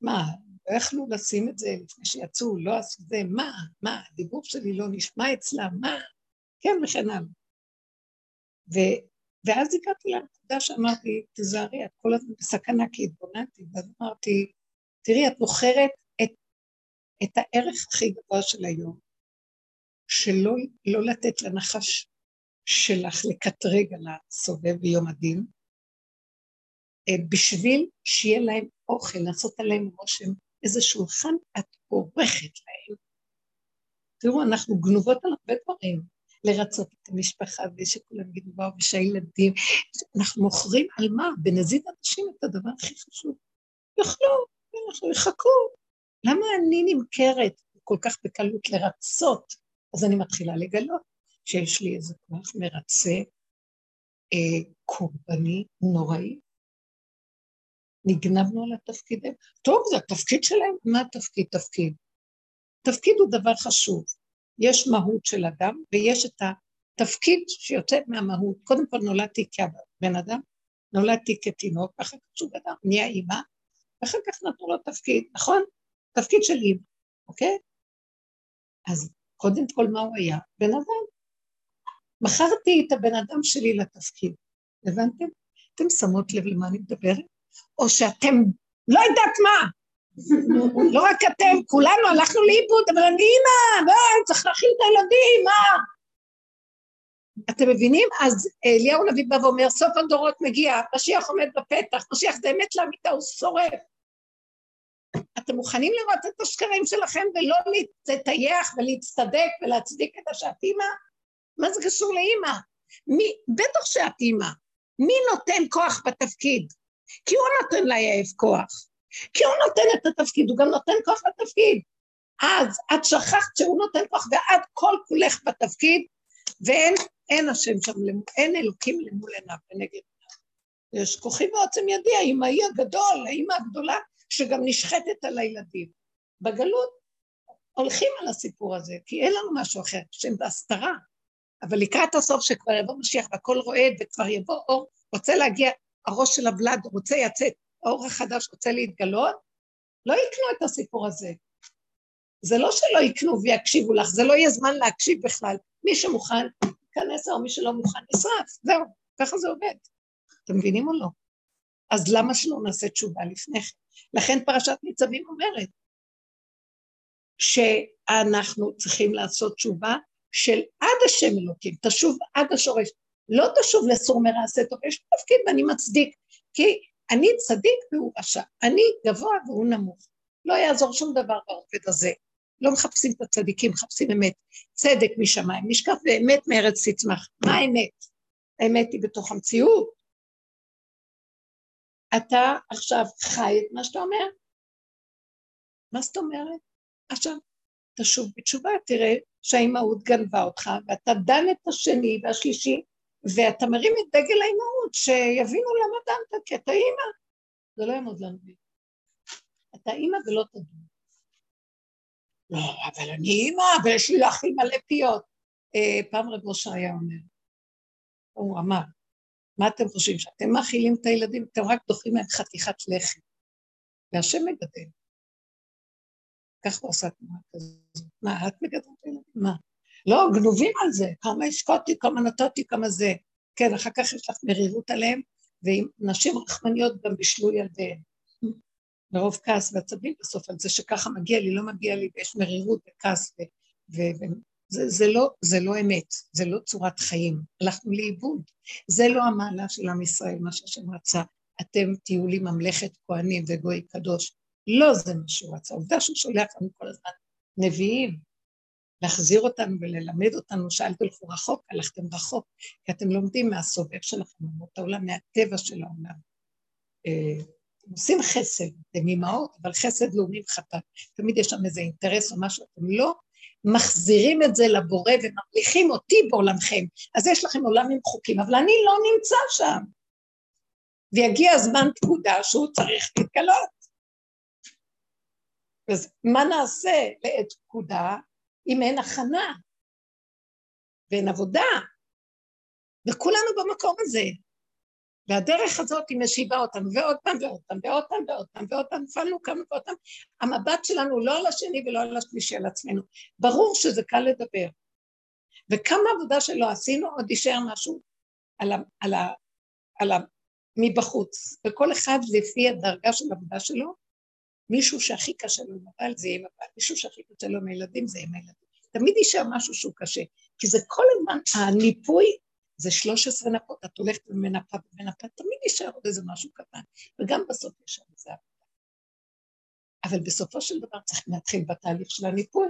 מה, לא יכלו לשים את זה לפני שיצאו, לא עשו זה, מה, מה, הדיבור שלי לא נשמע אצלם, מה, כן וכן הלאה. ואז הגעתי לנקודה שאמרתי, תיזהרי, את כל הזמן בסכנה כי התבוננתי, ואז אמרתי, תראי, את בוחרת את, את הערך הכי גבוה של היום, שלא לא לתת לנחש שלך לקטרג על הסובב ביום הדין, אה, בשביל שיהיה להם אוכל, לעשות עליהם רושם, איזה שולחן את עורכת להם. תראו, אנחנו גנובות על הרבה דברים, לרצות את המשפחה ושכולם יגידו וואו, ושהילדים, אנחנו מוכרים על מה? בנזיד אנשים את הדבר הכי חשוב. יאכלו, אנחנו יחכו. למה אני נמכרת כל כך בקלות לרצות אז אני מתחילה לגלות שיש לי איזה כוח מרצה, אה, קורבני, נוראי. נגנבנו על התפקידים. טוב, זה התפקיד שלהם, מה התפקיד? תפקיד. תפקיד הוא דבר חשוב. יש מהות של אדם ויש את התפקיד שיוצא מהמהות. קודם כל נולדתי כבן אדם, נולדתי כתינוק, ואחר כך שהוא אדם נהיה אימא, ואחר כך נתנו לו תפקיד, נכון? תפקיד של אימא, אוקיי? אז קודם כל, מה הוא היה? בן אדם. מכרתי את הבן אדם שלי לתפקיד, הבנתם? אתם שמות לב למה אני מדברת? או שאתם, לא יודעת מה, לא רק אתם, כולנו הלכנו לאיבוד, אבל אני אימא, לא, צריך להכין את הילדים, מה? אתם מבינים? אז אליהו הנביא בא ואומר, סוף הדורות מגיע, משיח עומד בפתח, משיח זה אמת לאמיתה, הוא שורף. אתם מוכנים לראות את השקרים שלכם ולא לטייח ולהצטדק ולהצדיק את השאת אימא? מה זה קשור לאימא? מי, בטח שאת אימא. מי נותן כוח בתפקיד? כי הוא נותן ליעב כוח. כי הוא נותן את התפקיד, הוא גם נותן כוח לתפקיד. אז את שכחת שהוא נותן כוח ואת כל כולך בתפקיד, ואין אין השם שם, אין אלוקים למול עיניו ונגד עיניו. יש כוחי ועוצם ידי, האמאי הגדול, האמא הגדולה, שגם נשחטת על הילדים. בגלות הולכים על הסיפור הזה, כי אין לנו משהו אחר, שהם בהסתרה. אבל לקראת הסוף שכבר יבוא משיח והכל רועד וכבר יבוא אור, רוצה להגיע, הראש של הוולד רוצה לצאת, האור החדש רוצה להתגלות, לא יקנו את הסיפור הזה. זה לא שלא יקנו ויקשיבו לך, זה לא יהיה זמן להקשיב בכלל. מי שמוכן, ייכנס, או מי שלא מוכן, נשרף, זהו, ככה זה עובד. אתם מבינים או לא? אז למה שלא נעשה תשובה לפני כן? לכן פרשת ניצבים אומרת שאנחנו צריכים לעשות תשובה של עד השם אלוקים, תשוב עד השורש, לא תשוב לסור מרע עשה טוב, יש תפקיד ואני מצדיק, כי אני צדיק והוא רשע, אני גבוה והוא נמוך, לא יעזור שום דבר בעובד הזה, לא מחפשים את הצדיקים, מחפשים אמת, צדק משמיים, נשקף באמת מארץ תצמח, מה האמת? האמת היא בתוך המציאות. אתה עכשיו חי את מה שאתה אומר? מה זאת אומרת? עכשיו, תשוב בתשובה, תראה שהאימהות גנבה אותך, ואתה דן את השני והשלישי, ואתה מרים את דגל האימהות, שיבינו למה דנת, כי אתה אימא. זה לא יעמוד לנו. אתה אימא ולא תדון. לא, אבל אני אימא, ויש לי אחים מלא פיות. אה, פעם רב משה היה אומר, הוא אמר, מה אתם חושבים, שאתם מאכילים את הילדים, אתם רק דוחים להם חתיכת לחם. והשם מגדל. כך הוא עשה תנועה כזאת. מה, את מגדלת את הילדים? מה? לא, גנובים על זה, כמה השקעתי, כמה נתתי, כמה זה. כן, אחר כך יש לך מרירות עליהם, ועם נשים רחמניות גם בישלו ילדיהם. מרוב כעס ועצבים בסוף על זה שככה מגיע לי, לא מגיע לי, ויש מרירות וכעס, וזה זה לא, זה לא אמת, זה לא צורת חיים, הלכנו לאיבוד. זה לא המעלה של עם ישראל, מה שהשם רצה. אתם תהיו לי ממלכת כהנים וגוי קדוש. לא זה מה שהוא רצה. עובדה שהוא שולח לנו כל הזמן נביאים, להחזיר אותנו וללמד אותנו שאל תלכו רחוק, הלכתם רחוק, כי אתם לומדים מהסובב שלכם, אומות העולם, מהטבע של העולם. אה, אתם עושים חסד, אתם אימהות, אבל חסד לאומי וחטא. תמיד יש שם איזה אינטרס או משהו, אתם לא מחזירים את זה לבורא וממליכים אותי בעולמכם. אז יש לכם עולם עם חוקים, אבל אני לא נמצא שם. ויגיע הזמן פקודה שהוא צריך להתגלות. אז מה נעשה לעת פקודה אם אין הכנה ואין עבודה? וכולנו במקום הזה. והדרך הזאת היא משיבה אותנו, ועוד פעם ועוד פעם, ועוד פעם ועוד פעם, ועוד פעם, נפלנו כמה ועוד פעם. המבט שלנו לא על השני ולא על השלישי, על עצמנו. ברור שזה קל לדבר. וכמה עבודה שלא עשינו, עוד יישאר משהו על ה, על ה, על ה, מבחוץ. וכל אחד לפי הדרגה של העבודה שלו, מישהו שהכי קשה לו עם הבעל זה יהיה עם הבעל, מישהו שהכי קשה לו עם הילדים זה עם הילדים. תמיד יישאר משהו שהוא קשה, כי זה כל הזמן, הניפוי זה 13 נפות, את הולכת ומנפה ומנפה, תמיד יישאר עוד איזה משהו קטן, וגם בסוף יש שם איזה עבודה. אבל בסופו של דבר צריך להתחיל בתהליך של הניפוי.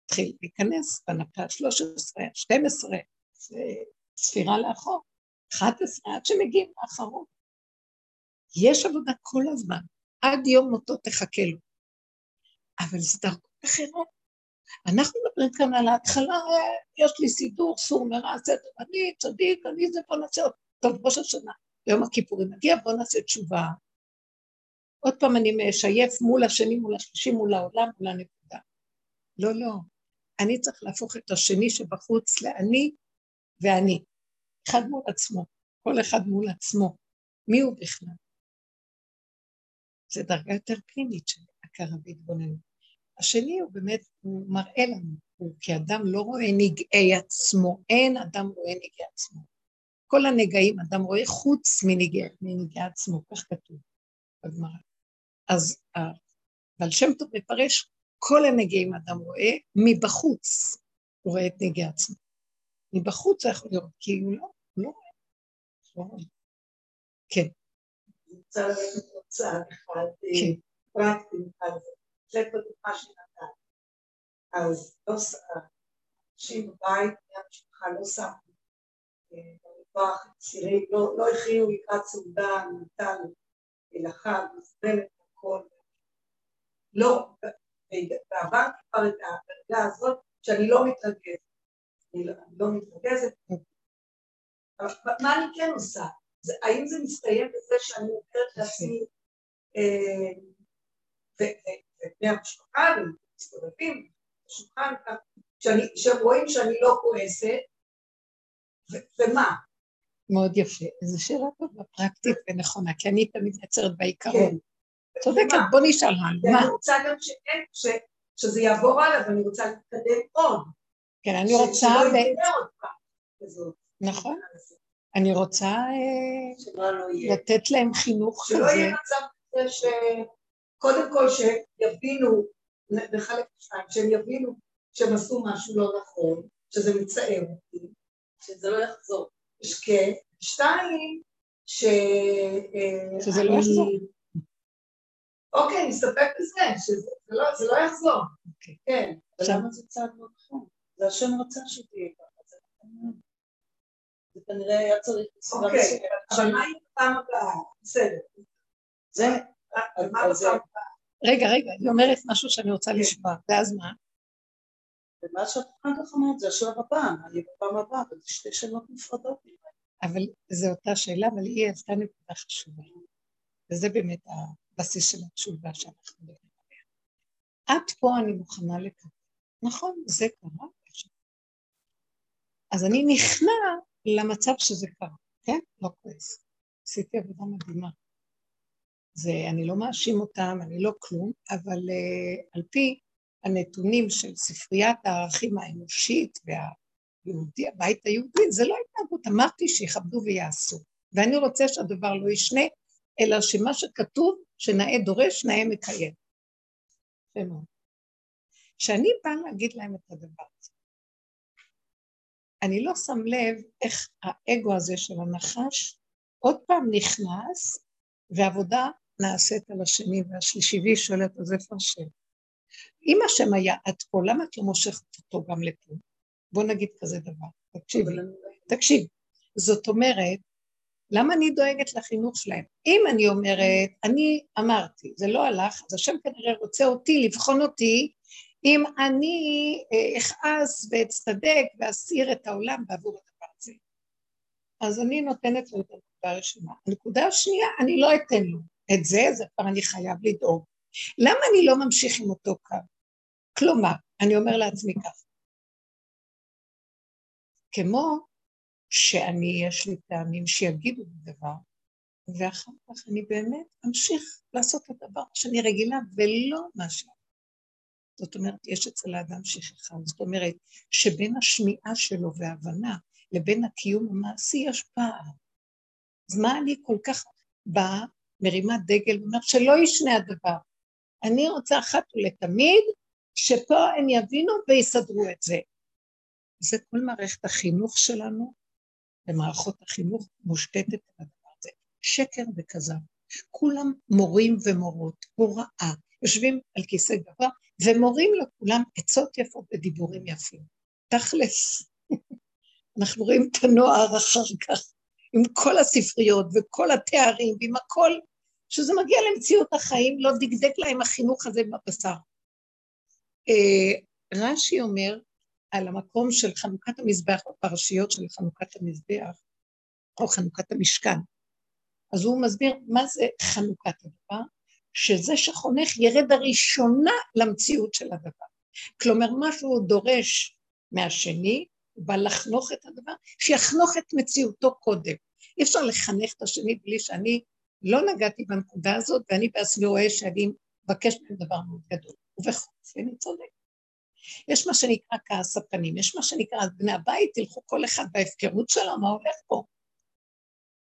להתחיל להיכנס בנפה 13, 12, ספירה לאחור, 11, עד שמגיעים לאחרון. יש עבודה כל הזמן, עד יום מותו תחכה לו. אבל זה דרכות אחרות. אנחנו מדברים כאן על ההתחלה, יש לי סידור, סור מרע, סדר, אני צדיק, אני זה, בוא נעשה, טוב, ראש השנה, יום הכיפורים מגיע, בוא נעשה תשובה. עוד פעם אני משייף מול השני, מול השלישי, מול העולם, מול הנקודה. לא, לא. אני צריך להפוך את השני שבחוץ לאני ואני. אחד מול עצמו, כל אחד מול עצמו. מי הוא בכלל? זו דרגה יותר פנימית של הכרה והתבוננות. השני הוא באמת, הוא מראה לנו, הוא כאדם לא רואה נגעי עצמו, אין אדם רואה נגעי עצמו. כל הנגעים אדם רואה חוץ מנגעי, מנגעי עצמו, כך כתוב בגמרא. אז אבל שם טוב מפרש, כל הנגעים אדם רואה, מבחוץ הוא רואה את נגעי עצמו. מבחוץ זה יכול לראות, כי הוא לא, לא רואה. לא רואה. כן. להגיד תוצאה אחת כן. פרקטית על זה. בדוגמה שנתן. אז לא אנשים בבית, המשפחה לא שמו במטבח צירים, לא, לא הכינו לקראת סעודה, נתן לחג, מזמנת הכל. לא, ועברתי כבר את הדרגה הזאת שאני לא מתרגזת. אני לא, לא מתרכזת. מה אני כן עושה? האם זה מסתיים בזה שאני אומרת לעצמי, ובני המשפחה, ומסתובבים בשולחן, שהם רואים שאני לא כועסת, ומה? מאוד יפה. זו שאלה טובה, פרקטית ונכונה, כי אני תמיד נעצרת בעיקרון. כן. צודקת, בוא נשאל הלאה. מה? אני רוצה גם שזה יעבור הלאה, ואני רוצה להתקדם עוד. כן, אני רוצה... שלא יתקדם עוד פעם. נכון. אני רוצה אה, לא לתת להם חינוך כזה. שלא יהיה מצב שקודם כל שיבינו, נחלק שתיים, שהם יבינו שהם עשו משהו לא נכון, שזה מצער אותי, שזה לא יחזור. כן. שתיים, ש... אה, שזה לא יחזור. אוקיי, נסתפק בזה, שזה לא, לא יחזור. אוקיי. כן. למה זה צעד לא נכון? זה השם רצה שתהיה ככה, זה נכון. זה כנראה היה צריך אוקיי. אבל מה עם הפעם הבאה? בסדר. זה... רגע, רגע, היא אומרת משהו שאני רוצה כן. לשמוע, ואז מה? ומה שאת אחר כך אמרת זה השלב הבא, אני בפעם הבאה, אבל זה שתי שאלות נפרדות. אבל זו אותה שאלה, אבל היא עשתה נקודה חשובה. וזה באמת הבסיס של התשובה שאנחנו מדברים עליה. עד פה אני מוכנה לקבל. נכון, זה קרה. אז אני נכנע למצב שזה קרה, כן? לא כועס. עשיתי עבודה מדהימה. זה, אני לא מאשים אותם, אני לא כלום, אבל uh, על פי הנתונים של ספריית הערכים האנושית והיהודי, הבית היהודי, זה לא התנהגות, אמרתי שיכבדו ויעשו. ואני רוצה שהדבר לא ישנה, אלא שמה שכתוב, שנאה דורש, נאה מקיים. כשאני באה להגיד להם את הדבר הזה, אני לא שם לב איך האגו הזה של הנחש עוד פעם נכנס, ועבודה נעשית על השני והשלישי, והיא שואלת, אז איפה השם? אם השם היה עד כה, למה את לא מושכת אותו גם לפה? בוא נגיד כזה דבר, תקשיבי, תקשיב. זאת אומרת, למה אני דואגת לחינוך שלהם? אם אני אומרת, אני אמרתי, זה לא הלך, אז השם כנראה רוצה אותי, לבחון אותי, אם אני אה, אכעס ואצטדק ואסיר את העולם בעבור הדבר הזה. אז אני נותנת לו את הנקודה הראשונה. הנקודה השנייה, אני לא אתן לו את זה, זה כבר אני חייב לדאוג. למה אני לא ממשיך עם אותו קו? כלומר, אני אומר לעצמי ככה, כמו שאני, יש לי טעמים שיגידו דבר, ואחר כך אני באמת אמשיך לעשות את הדבר שאני רגילה ולא מה ש... זאת אומרת, יש אצל האדם שכחה, זאת אומרת שבין השמיעה שלו וההבנה לבין הקיום המעשי יש פער. אז מה אני כל כך באה, מרימה דגל ואומרת שלא ישנה הדבר. אני רוצה אחת ולתמיד שפה הם יבינו ויסדרו את זה. זה כל מערכת החינוך שלנו, ומערכות החינוך מושתתת על הדבר הזה. שקר וכזב. כולם מורים ומורות, הוראה, יושבים על כיסא גבוה ומורים לכולם עצות יפות ודיבורים יפים. תכלס, אנחנו רואים את הנוער אחר כך, עם כל הספריות וכל התארים ועם הכל, שזה מגיע למציאות החיים, לא דקדק להם החינוך הזה בבשר. אה, רש"י אומר על המקום של חנוכת המזבח בפרשיות של חנוכת המזבח, או חנוכת המשכן. אז הוא מסביר מה זה חנוכת הדבר, שזה שחונך ירד הראשונה למציאות של הדבר. כלומר, מה שהוא דורש מהשני, הוא בא לחנוך את הדבר, שיחנוך את מציאותו קודם. אי אפשר לחנך את השני בלי שאני לא נגעתי בנקודה הזאת, ואני בעצמי רואה שאני מבקש מהם דבר מאוד גדול. ובכל זאת, אני צודק. יש מה שנקרא כעס הפנים, יש מה שנקרא, בני הבית, תלכו כל אחד בהפקרות שלו, מה הולך פה?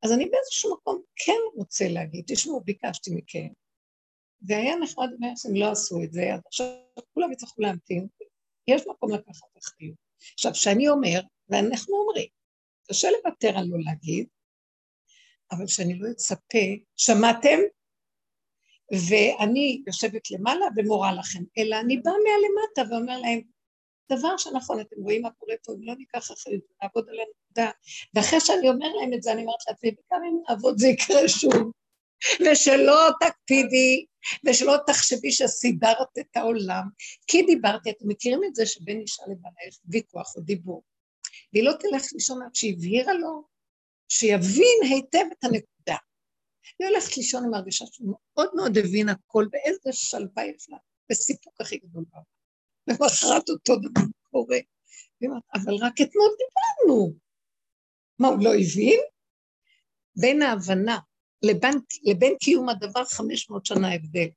אז אני באיזשהו מקום כן רוצה להגיד, תשמעו, ביקשתי מכם, והיה נחמד הם לא עשו את זה, אז עכשיו כולם יצטרכו להמתין, יש מקום לקחת אחריות. עכשיו, כשאני אומר, ואנחנו אומרים, קשה לוותר על לא להגיד, אבל שאני לא אצפה, שמעתם? ואני יושבת למעלה ומורה לכם, אלא אני באה מהלמטה ואומר להם, דבר שנכון, אתם רואים מה קורה פה, אם לא ניקח אחריות, נעבוד על הנקודה. ואחרי שאני אומר להם את זה, אני אומרת לעצמי, וכמה אם נעבוד זה יקרה שוב. ושלא תקפידי, ושלא תחשבי שסידרת את העולם. כי דיברתי, אתם מכירים את זה שבין אישה לבעלה יש ויכוח או דיבור. והיא לא תלך לישון עד שהבהירה לו, שיבין היטב את הנקודה. היא הולכת לישון עם הרגשה שהוא מאוד מאוד הבין הכל, באיזה שלווה יש לה, בסיפוק הכי גדול בעולם. למחרת אותו דבר קורה. אבל רק אתמול דיברנו. מה, הוא לא הבין? בין ההבנה לבין, לבין קיום הדבר 500 שנה הבדל.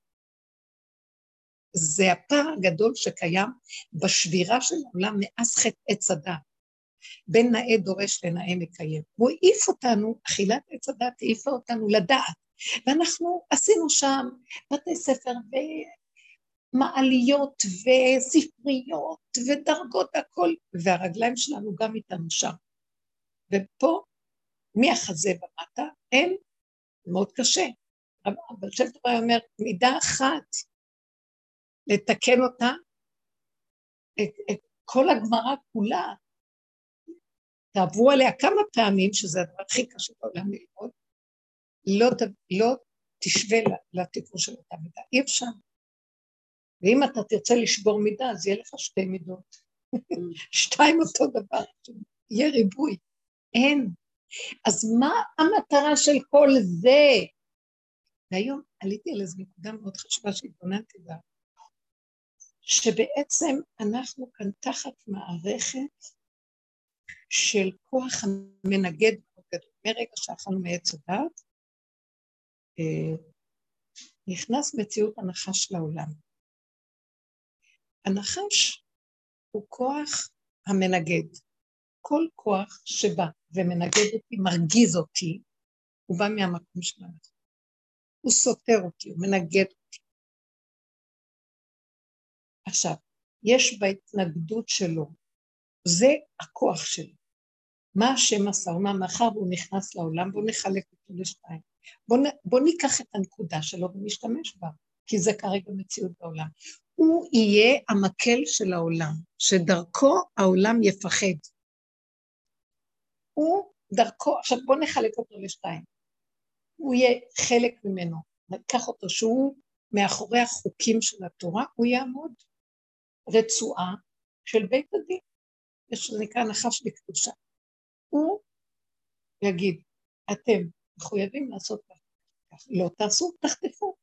זה הפער הגדול שקיים בשבירה של העולם מאז חטא עץ הדת. בין נאה דורש לנאה מקיים. הוא העיף אותנו, אכילת עץ הדת העיפה אותנו לדעת. ואנחנו עשינו שם בתי ספר ומעליות וספריות ודרגות הכל, והרגליים שלנו גם איתנו שם. ופה, מהחזה ומטה, אין, מאוד קשה. אבל שם טוב אומר, מידה אחת לתקן אותה, את, את כל הגמרא כולה, תעברו עליה כמה פעמים, שזה הדבר הכי קשה בעולם ללמוד, לא, לא תשווה לתיקון של אותה מידה, אי אפשר. ואם אתה תרצה לשבור מידה, אז יהיה לך שתי מידות. שתיים אותו דבר, יהיה ריבוי. אין. אז מה המטרה של כל זה? והיום עליתי על איזו נקודה מאוד חשובה שהתבוננתי בה, שבעצם אנחנו כאן תחת מערכת של כוח המנגד מאוד. מרגע שאכלנו מעץ הדת, אה, נכנס מציאות הנחש לעולם. הנחש הוא כוח המנגד. כל כוח שבא ומנגד אותי, מרגיז אותי, הוא בא מהמקום של הנחש. הוא סותר אותי, הוא מנגד אותי. עכשיו, יש בהתנגדות שלו, זה הכוח שלו. מה השם עשה? אמר, מאחר והוא נכנס לעולם, בואו נחלק אותו לשתיים. בואו בוא ניקח את הנקודה שלו ונשתמש בה, כי זה כרגע מציאות בעולם. הוא יהיה המקל של העולם, שדרכו העולם יפחד. הוא דרכו, עכשיו בואו נחלק אותו לשתיים. הוא יהיה חלק ממנו, ניקח אותו שהוא מאחורי החוקים של התורה, הוא יעמוד רצועה של בית הדין. יש שזה נקרא נחש לקדושה. הוא יגיד, אתם מחויבים לעשות כך, לא תעשו, תחטפו.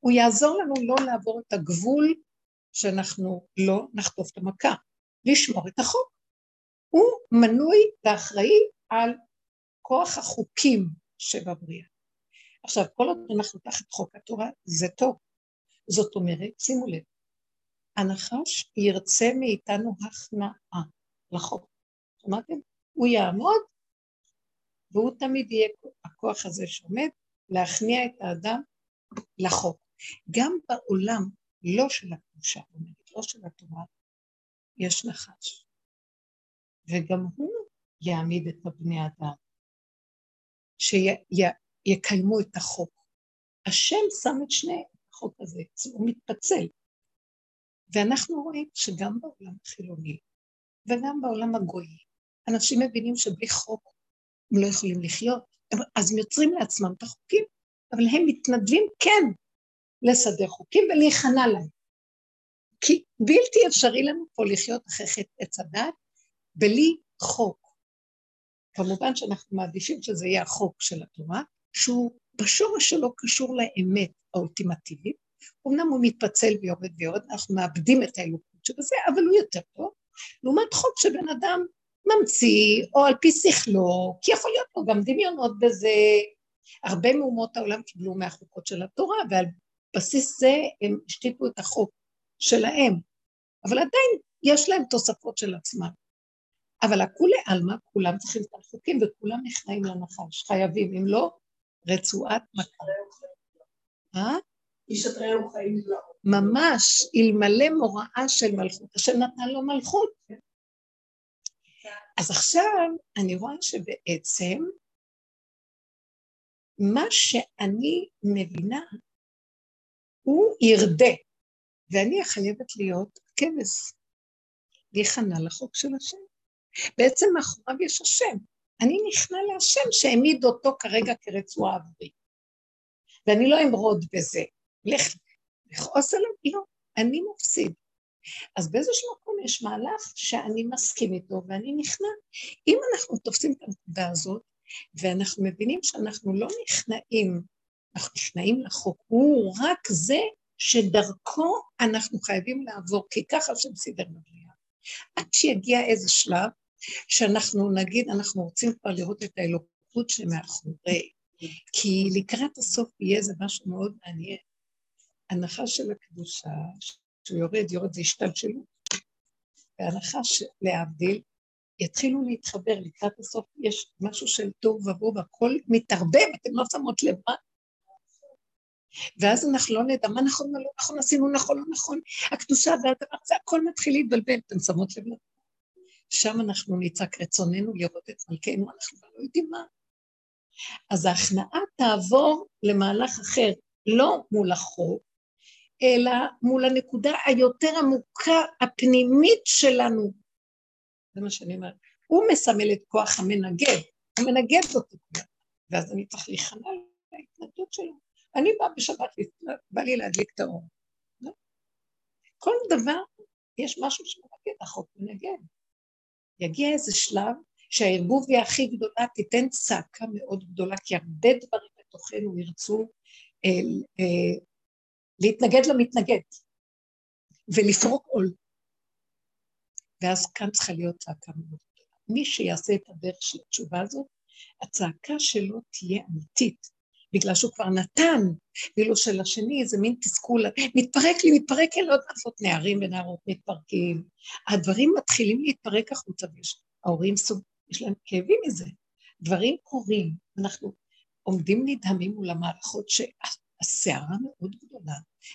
הוא יעזור לנו לא לעבור את הגבול שאנחנו לא נחטוף את המכה, לשמור את החוק. הוא מנוי ואחראי על כוח החוקים שבבריאה. עכשיו, כל עוד אנחנו תחת חוק התורה, זה טוב. זאת אומרת, שימו לב, הנחש ירצה מאיתנו הכנעה לחוק. שמעתם? הוא יעמוד, והוא תמיד יהיה הכוח הזה שעומד להכניע את האדם לחוק. גם בעולם, לא של הקדושה, לא של התורה, יש נחש. וגם הוא יעמיד את הבני אדם, שיקיימו את החוק. השם שם את שני החוק הזה, הוא מתפצל. ואנחנו רואים שגם בעולם החילוני וגם בעולם הגוי, אנשים מבינים שבלי חוק הם לא יכולים לחיות, אז הם יוצרים לעצמם את החוקים, אבל הם מתנדבים כן לסדר חוקים ולהיכנע להם. כי בלתי אפשרי לנו פה לחיות אחרי חטא עץ הדת בלי חוק. כמובן שאנחנו מעדיפים שזה יהיה החוק של התורה, שהוא בשורש שלו קשור לאמת האולטימטיבית, אמנם הוא מתפצל ויורד ויורד, אנחנו מאבדים את האלוקות שבזה, אבל הוא יותר טוב, לעומת חוק שבן אדם ממציא, או על פי שכלו, כי יכול להיות לו גם דמיונות בזה. הרבה מאומות העולם קיבלו מהחוקות של התורה, ועל בסיס זה הם השתיקו את החוק שלהם. אבל עדיין יש להם תוספות של עצמם. אבל הכולי עלמא, כולם צריכים את החוקים וכולם נכנעים לנחש, חייבים, אם לא, רצועת מכה. אה? איש את רעהו חיים לא. ממש, אלמלא מוראה של מלכות, השם נתן לו מלכות. אז עכשיו אני רואה שבעצם מה שאני מבינה הוא ירדה, ואני חייבת להיות כבש, להיכנע לחוק של השם. בעצם מאחוריו יש השם. אני נכנע להשם שהעמיד אותו כרגע כרצועה עבורי. ואני לא אמרוד בזה. לך לכעוס עליו? לא, אני מפסיד. אז באיזשהו מקום יש מהלך שאני מסכים איתו ואני נכנע. אם אנחנו תופסים את הנקודה הזאת, ואנחנו מבינים שאנחנו לא נכנעים, אנחנו נכנעים לחוק, הוא רק זה שדרכו אנחנו חייבים לעבור, כי ככה השם סידר בבריאה. עד שיגיע איזה שלב שאנחנו נגיד, אנחנו רוצים כבר לראות את האלוקות שמאחורי, כי לקראת הסוף יהיה איזה משהו מאוד מעניין. הנחה של הקדושה, שהוא יורד, יורד זה השתלשלות, והנחה להבדיל, יתחילו להתחבר לקראת הסוף, יש משהו של טוב ובוא, והכל מתערבב, אתם לא שמות לב מה. ואז אנחנו לא נדע מה נכון, מה לא נכון, עשינו נכון, לא נכון, הקדושה והדבר הזה, הכל מתחיל להתבלבל, אתם שמות לב שם אנחנו נצעק רצוננו לראות את מלכנו, אנחנו לא יודעים מה. אז ההכנעה תעבור למהלך אחר, לא מול החוק, אלא מול הנקודה היותר עמוקה, הפנימית שלנו. זה מה שאני אומרת. הוא מסמל את כוח המנגד, הוא מנגד אותי, ואז אני צריך להיכנע להתנגדות שלו. אני באה בשבת, בא לי להדליק את האור. לא? כל דבר, יש משהו שמנגד, החוק מנגד. יגיע איזה שלב שהערבוביה הכי גדולה תיתן צעקה מאוד גדולה, כי הרבה דברים בתוכנו ירצו אה, אה, להתנגד למתנגד ולפרוק עול. ואז כאן צריכה להיות צעקה מאוד גדולה. מי שיעשה את הדרך של התשובה הזאת, הצעקה שלו תהיה אמיתית, בגלל שהוא כבר נתן, ואילו של השני זה מין תסכול, מתפרק לי, מתפרק לי, לא יודעת לעשות נערים ונערות מתפרקים. הדברים מתחילים להתפרק החוצה, ויש ההורים סוג, יש להם כאבים מזה. דברים קורים, אנחנו עומדים נדהמים מול המערכות שהסערה מאוד גדולה,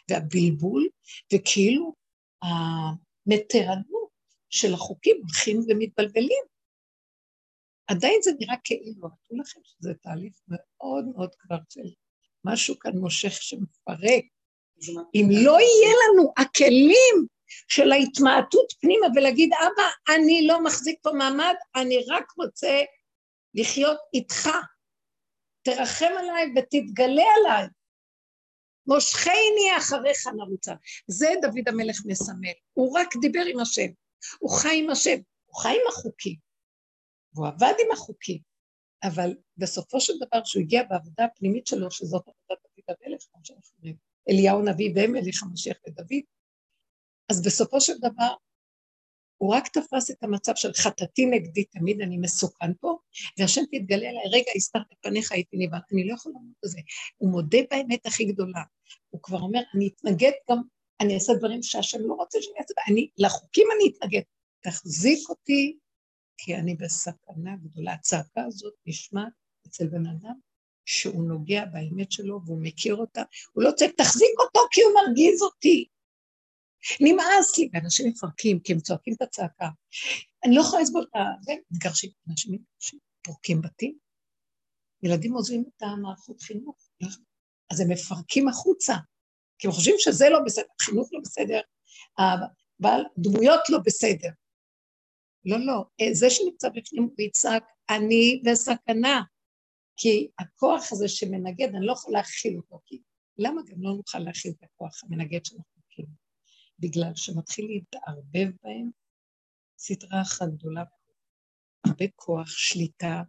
והבלבול, וכאילו המתרנות של החוקים הולכים ומתבלבלים. עדיין זה נראה כאילו, תראו לכם שזה תהליך מאוד מאוד כבר של משהו כאן מושך שמפרק. אם לא יהיה לנו הכלים של ההתמעטות פנימה ולהגיד, אבא, אני לא מחזיק פה מעמד, אני רק רוצה לחיות איתך. תרחם עליי ותתגלה עליי. מושכני אחריך נרוצה. זה דוד המלך מסמל. הוא רק דיבר עם השם. הוא חי עם השם. הוא חי עם החוקים. והוא עבד עם החוקים. אבל בסופו של דבר, כשהוא הגיע בעבודה הפנימית שלו, שזאת עבודת דוד המלך, כמו שאנחנו אומרים, אליהו נביא ומלך המשיח לדוד, אז בסופו של דבר, הוא רק תפס את המצב של חטאתי נגדי, תמיד אני מסוכן פה, והשם תתגלה אליי, רגע, הסתרת פניך, הייתי נבהל, אני לא יכול לעמוד בזה. הוא מודה באמת הכי גדולה. הוא כבר אומר, אני אתנגד גם, אני אעשה דברים שהשם לא רוצה שאני אעשה, אני, לחוקים אני אתנגד. תחזיק אותי, כי אני בסכנה גדולה. הצעקה הזאת נשמעת אצל בן אדם שהוא נוגע באמת שלו והוא מכיר אותה, הוא לא צריך, תחזיק אותו כי הוא מרגיז אותי. נמאס לי, ואנשים מפרקים כי הם צועקים את הצעקה. אני לא יכולה לסבול את זה, מתגרשים, אנשים מתגרשים, פורקים בתים. ילדים עוזבים את המערכות חינוך, אז הם מפרקים החוצה, כי הם חושבים שזה לא בסדר, חינוך לא בסדר, אבל דמויות לא בסדר. לא, לא, זה שנמצא בפנים הוא יצעק, אני בסכנה, כי הכוח הזה שמנגד, אני לא יכול להכיל אותו, כי למה גם לא נוכל להכיל את הכוח המנגד שאנחנו מכירים? בגלל שמתחיל להתערבב בהם סדרה אחת גדולה, הרבה כוח, שליטה,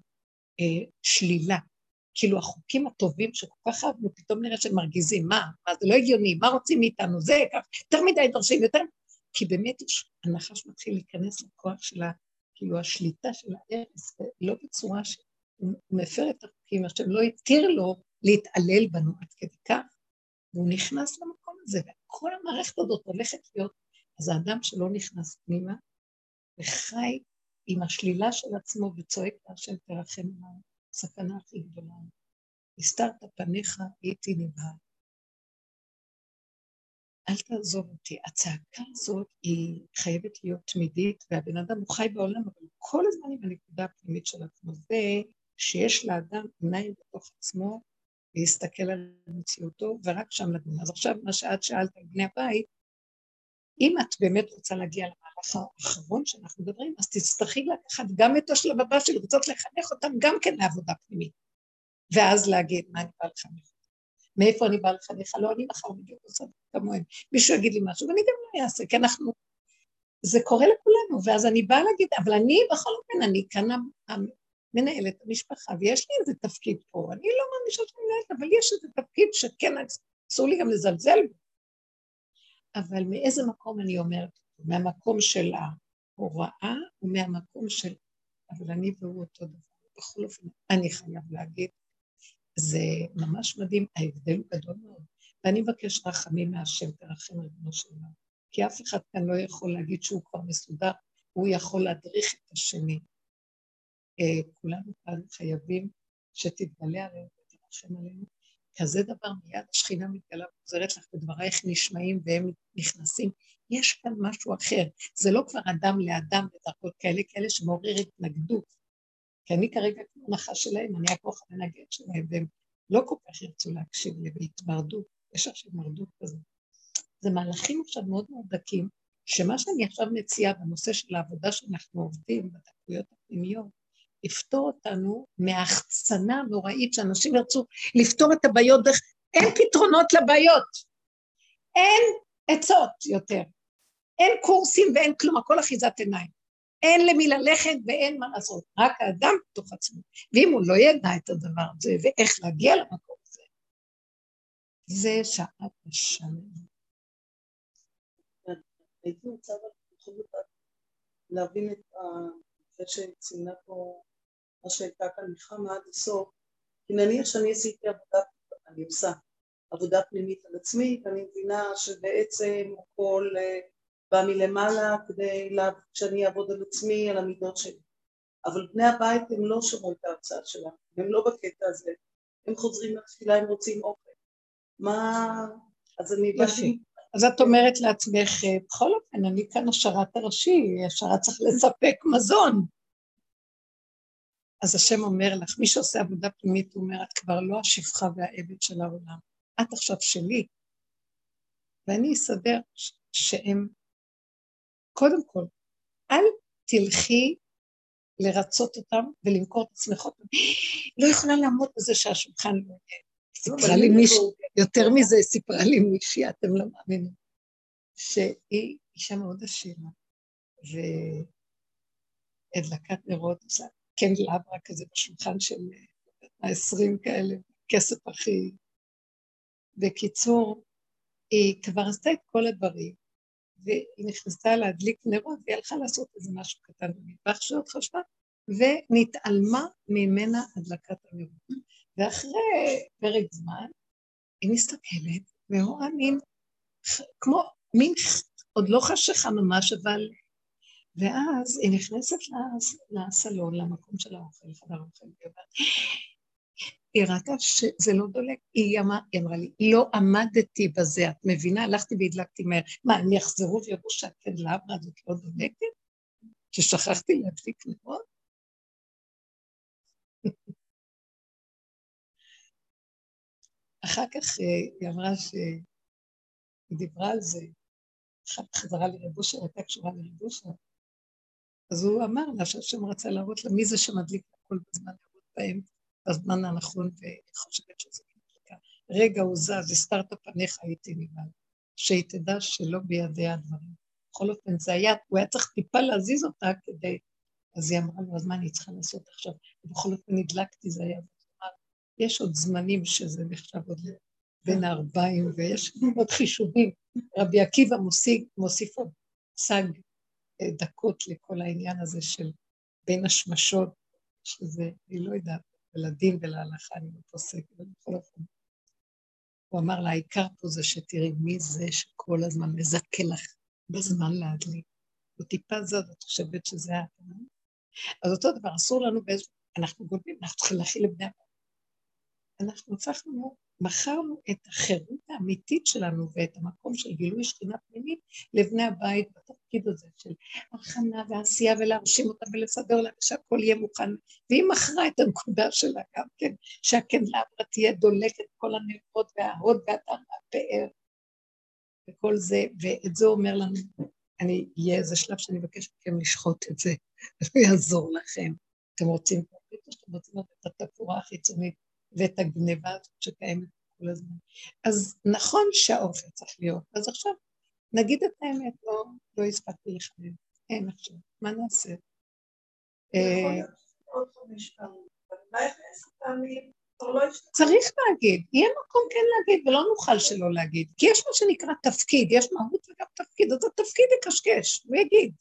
אה, שלילה. כאילו החוקים הטובים שכל כך אהבנו, פתאום נראה שהם מרגיזים, מה? מה זה לא הגיוני, מה רוצים מאיתנו? זה כך, יותר מדי דורשים, יותר... כי באמת הנחש מתחיל להיכנס לכוח של. כאילו השליטה של הארץ, לא בצורה שהוא מפר את החוקים, השם לא התיר לו להתעלל בנו עד כדי כך, והוא נכנס למקום הזה, וכל המערכת הזאת הולכת להיות, אז האדם שלא נכנס פנימה, וחי עם השלילה של עצמו וצועק להשם תרחם עליו, הסכנה הכי גדולה. הסתרת פניך, הייתי נבהל. אל תעזוב אותי. הצעקה הזאת היא חייבת להיות תמידית, והבן אדם הוא חי בעולם, אבל כל הזמן עם הנקודה הפנימית של עצמו. זה שיש לאדם עיניים בתוך עצמו, להסתכל על מציאותו, ורק שם לדון. אז עכשיו, מה שאת שאלת על בני הבית, אם את באמת רוצה להגיע למהלך האחרון שאנחנו מדברים, אז תצטרכי לקחת גם את השלב הבא של רוצות לחנך אותם גם כן לעבודה פנימית. ואז להגיד, מה אני באה לחנך? מאיפה אני באה לחנך? לא, אני מחר בדיוק עושה כמוהם. מישהו יגיד לי משהו, ואני גם לא אעשה, כי אנחנו זה קורה לכולנו, ואז אני באה להגיד, אבל אני בכל אופן, אני כאן מנהלת המשפחה, ויש לי איזה תפקיד פה, אני לא מאמינה שאני מנהלת, אבל יש איזה תפקיד שכן אסור לי גם לזלזל בו. אבל מאיזה מקום אני אומרת? מהמקום של ההוראה ומהמקום של, אבל אני והוא אותו דבר. בכל אופן, אני חייב להגיד, זה ממש מדהים, ההבדל הוא גדול מאוד. ואני מבקש רחמים מהשם, תרחם ריבונו של עולם. כי אף אחד כאן לא יכול להגיד שהוא כבר מסודר, הוא יכול להדריך את השני. כולנו כאן חייבים שתתגלה עלינו ותרחם עלינו. כזה דבר מיד השכינה מתגלה ועוזרת לך ודברייך נשמעים והם נכנסים. יש כאן משהו אחר. זה לא כבר אדם לאדם בדרכות כאלה, כאלה שמעורר התנגדות. כי אני כרגע כמו נחש שלהם, אני הכוח המנגד שלהם, והם לא כל כך ירצו להקשיב לי והתמרדו. יש עכשיו מרדות כזאת. זה מהלכים עכשיו מאוד מאוד דקים, שמה שאני עכשיו מציעה בנושא של העבודה שאנחנו עובדים, בדקויות הפנימיות, יפתור אותנו מההחצנה הנוראית שאנשים ירצו לפתור את הבעיות דרך... אין פתרונות לבעיות, אין עצות יותר, אין קורסים ואין כלום, הכל אחיזת עיניים. אין למי ללכת ואין מה לעשות, רק האדם בתוך עצמו. ואם הוא לא ידע את הדבר הזה ואיך להגיע למקום הזה, זה שעת השלם. הייתי רוצה להבין את זה שציינה פה מה שהייתה כאן נחמה עד הסוף, כי נניח שאני עשיתי עבודה, אני עושה עבודה פנימית על עצמי, ואני מבינה שבעצם הכל אה, בא מלמעלה כדי שאני אעבוד על עצמי, על המידות שלי. אבל בני הבית הם לא שמעו את ההרצאה שלנו, הם לא בקטע הזה, הם חוזרים לתפילה, הם רוצים אוכל. מה... אז אני באתי... אז את אומרת לעצמך, אה, בכל אופן, אני כאן השרת הראשי, השרת צריך לספק מזון. אז השם אומר לך, מי שעושה עבודה פנימית, הוא אומר, את כבר לא השפחה והעבד של העולם, את עכשיו שלי. ואני אסדר שהם, קודם כל, אל תלכי לרצות אותם ולמכור את עצמך לא יכולה לעמוד בזה שהשולחן לא יהיה. סיפרה לי מישהו, יותר מזה סיפרה לי מישהי, אתם לא מאמינים, שהיא אישה מאוד עשירה, והדלקת נרות עושה קנדלברה כזה בשולחן של העשרים כאלה, כסף הכי... בקיצור, היא כבר עשתה את כל הדברים, והיא נכנסה להדליק נרות, והיא הלכה לעשות איזה משהו קטן במטבח שעוד חשבה, ונתעלמה ממנה הדלקת הנרות. ואחרי פרק זמן, היא מסתכלת ורואה מין, כמו מין, עוד לא חשיכה ממש, אבל... ואז היא נכנסת לסלון, למקום של האוכל, חדר האוכל, והיא אומרת, היא ראתה שזה לא דולק, היא היא אמרה לי, לא עמדתי בזה, את מבינה? הלכתי והדלקתי מהר. מה, הם יחזרו ויראו שהקנדלברה הזאת לא דולקת? ששכחתי להדליק נרות? אחר כך אה, היא אמרה שהיא דיברה על זה, חזרה לרבושר, הייתה קשורה לרבושר, אז הוא אמר לה שהשם רצה להראות לה מי זה שמדליק הכל בזמן לעבוד בהם, בזמן הנכון, והיא חושבת שזה מדליקה. רגע הוא זז, הסתרת פניך הייתי נבהל, שהיא תדע שלא בידיה הדברים. בכל אופן זה היה, הוא היה צריך טיפה להזיז אותה כדי, אז היא אמרה לו, אז מה אני צריכה לעשות עכשיו? ובכל אופן נדלקתי, זה היה יש עוד זמנים שזה נחשב עוד בין הארבעים, ויש עוד חישובים. רבי עקיבא מוסיף, עוד אה, דקות לכל העניין הזה של בין השמשות, שזה, אני לא יודעת, ולדין ולהלכה אני לא פוסק, אבל בכל אופן. הוא אמר לה, העיקר פה זה שתראי מי זה שכל הזמן מזכה לך בזמן להדליק. הוא טיפה זאת, את חושבת שזה את. אז אותו דבר, אסור לנו באיזשהו... אנחנו גודלים, אנחנו צריכים להכיל לבני אדם. אנחנו הפכנו, מכרנו את החירות האמיתית שלנו ואת המקום של גילוי שכינה פנימית לבני הבית בתפקיד הזה של הכנה ועשייה ולהרשים אותם ולסדר להם שהכל יהיה מוכן. והיא מכרה את הנקודה שלה גם כן, שהקנדלברה תהיה דולקת כל הנרות וההוד והטעם והפאר וכל זה, ואת זה אומר לנו, אני, יהיה איזה שלב שאני מבקש מכם לשחוט את זה, זה יעזור לכם. אתם רוצים, אתם רוצים את התפאורה החיצונית ואת הגניבה הזאת שקיימת כל הזמן. אז נכון שהאופן צריך להיות. אז עכשיו נגיד את האמת, לא, לא הספקתי לחמם, אין עכשיו, מה נעשה? אה, לא צריך להגיד, יהיה מקום כן להגיד ולא נוכל שלא להגיד, כי יש מה שנקרא תפקיד, יש מהות וגם תפקיד, אז התפקיד יקשקש, הוא יגיד.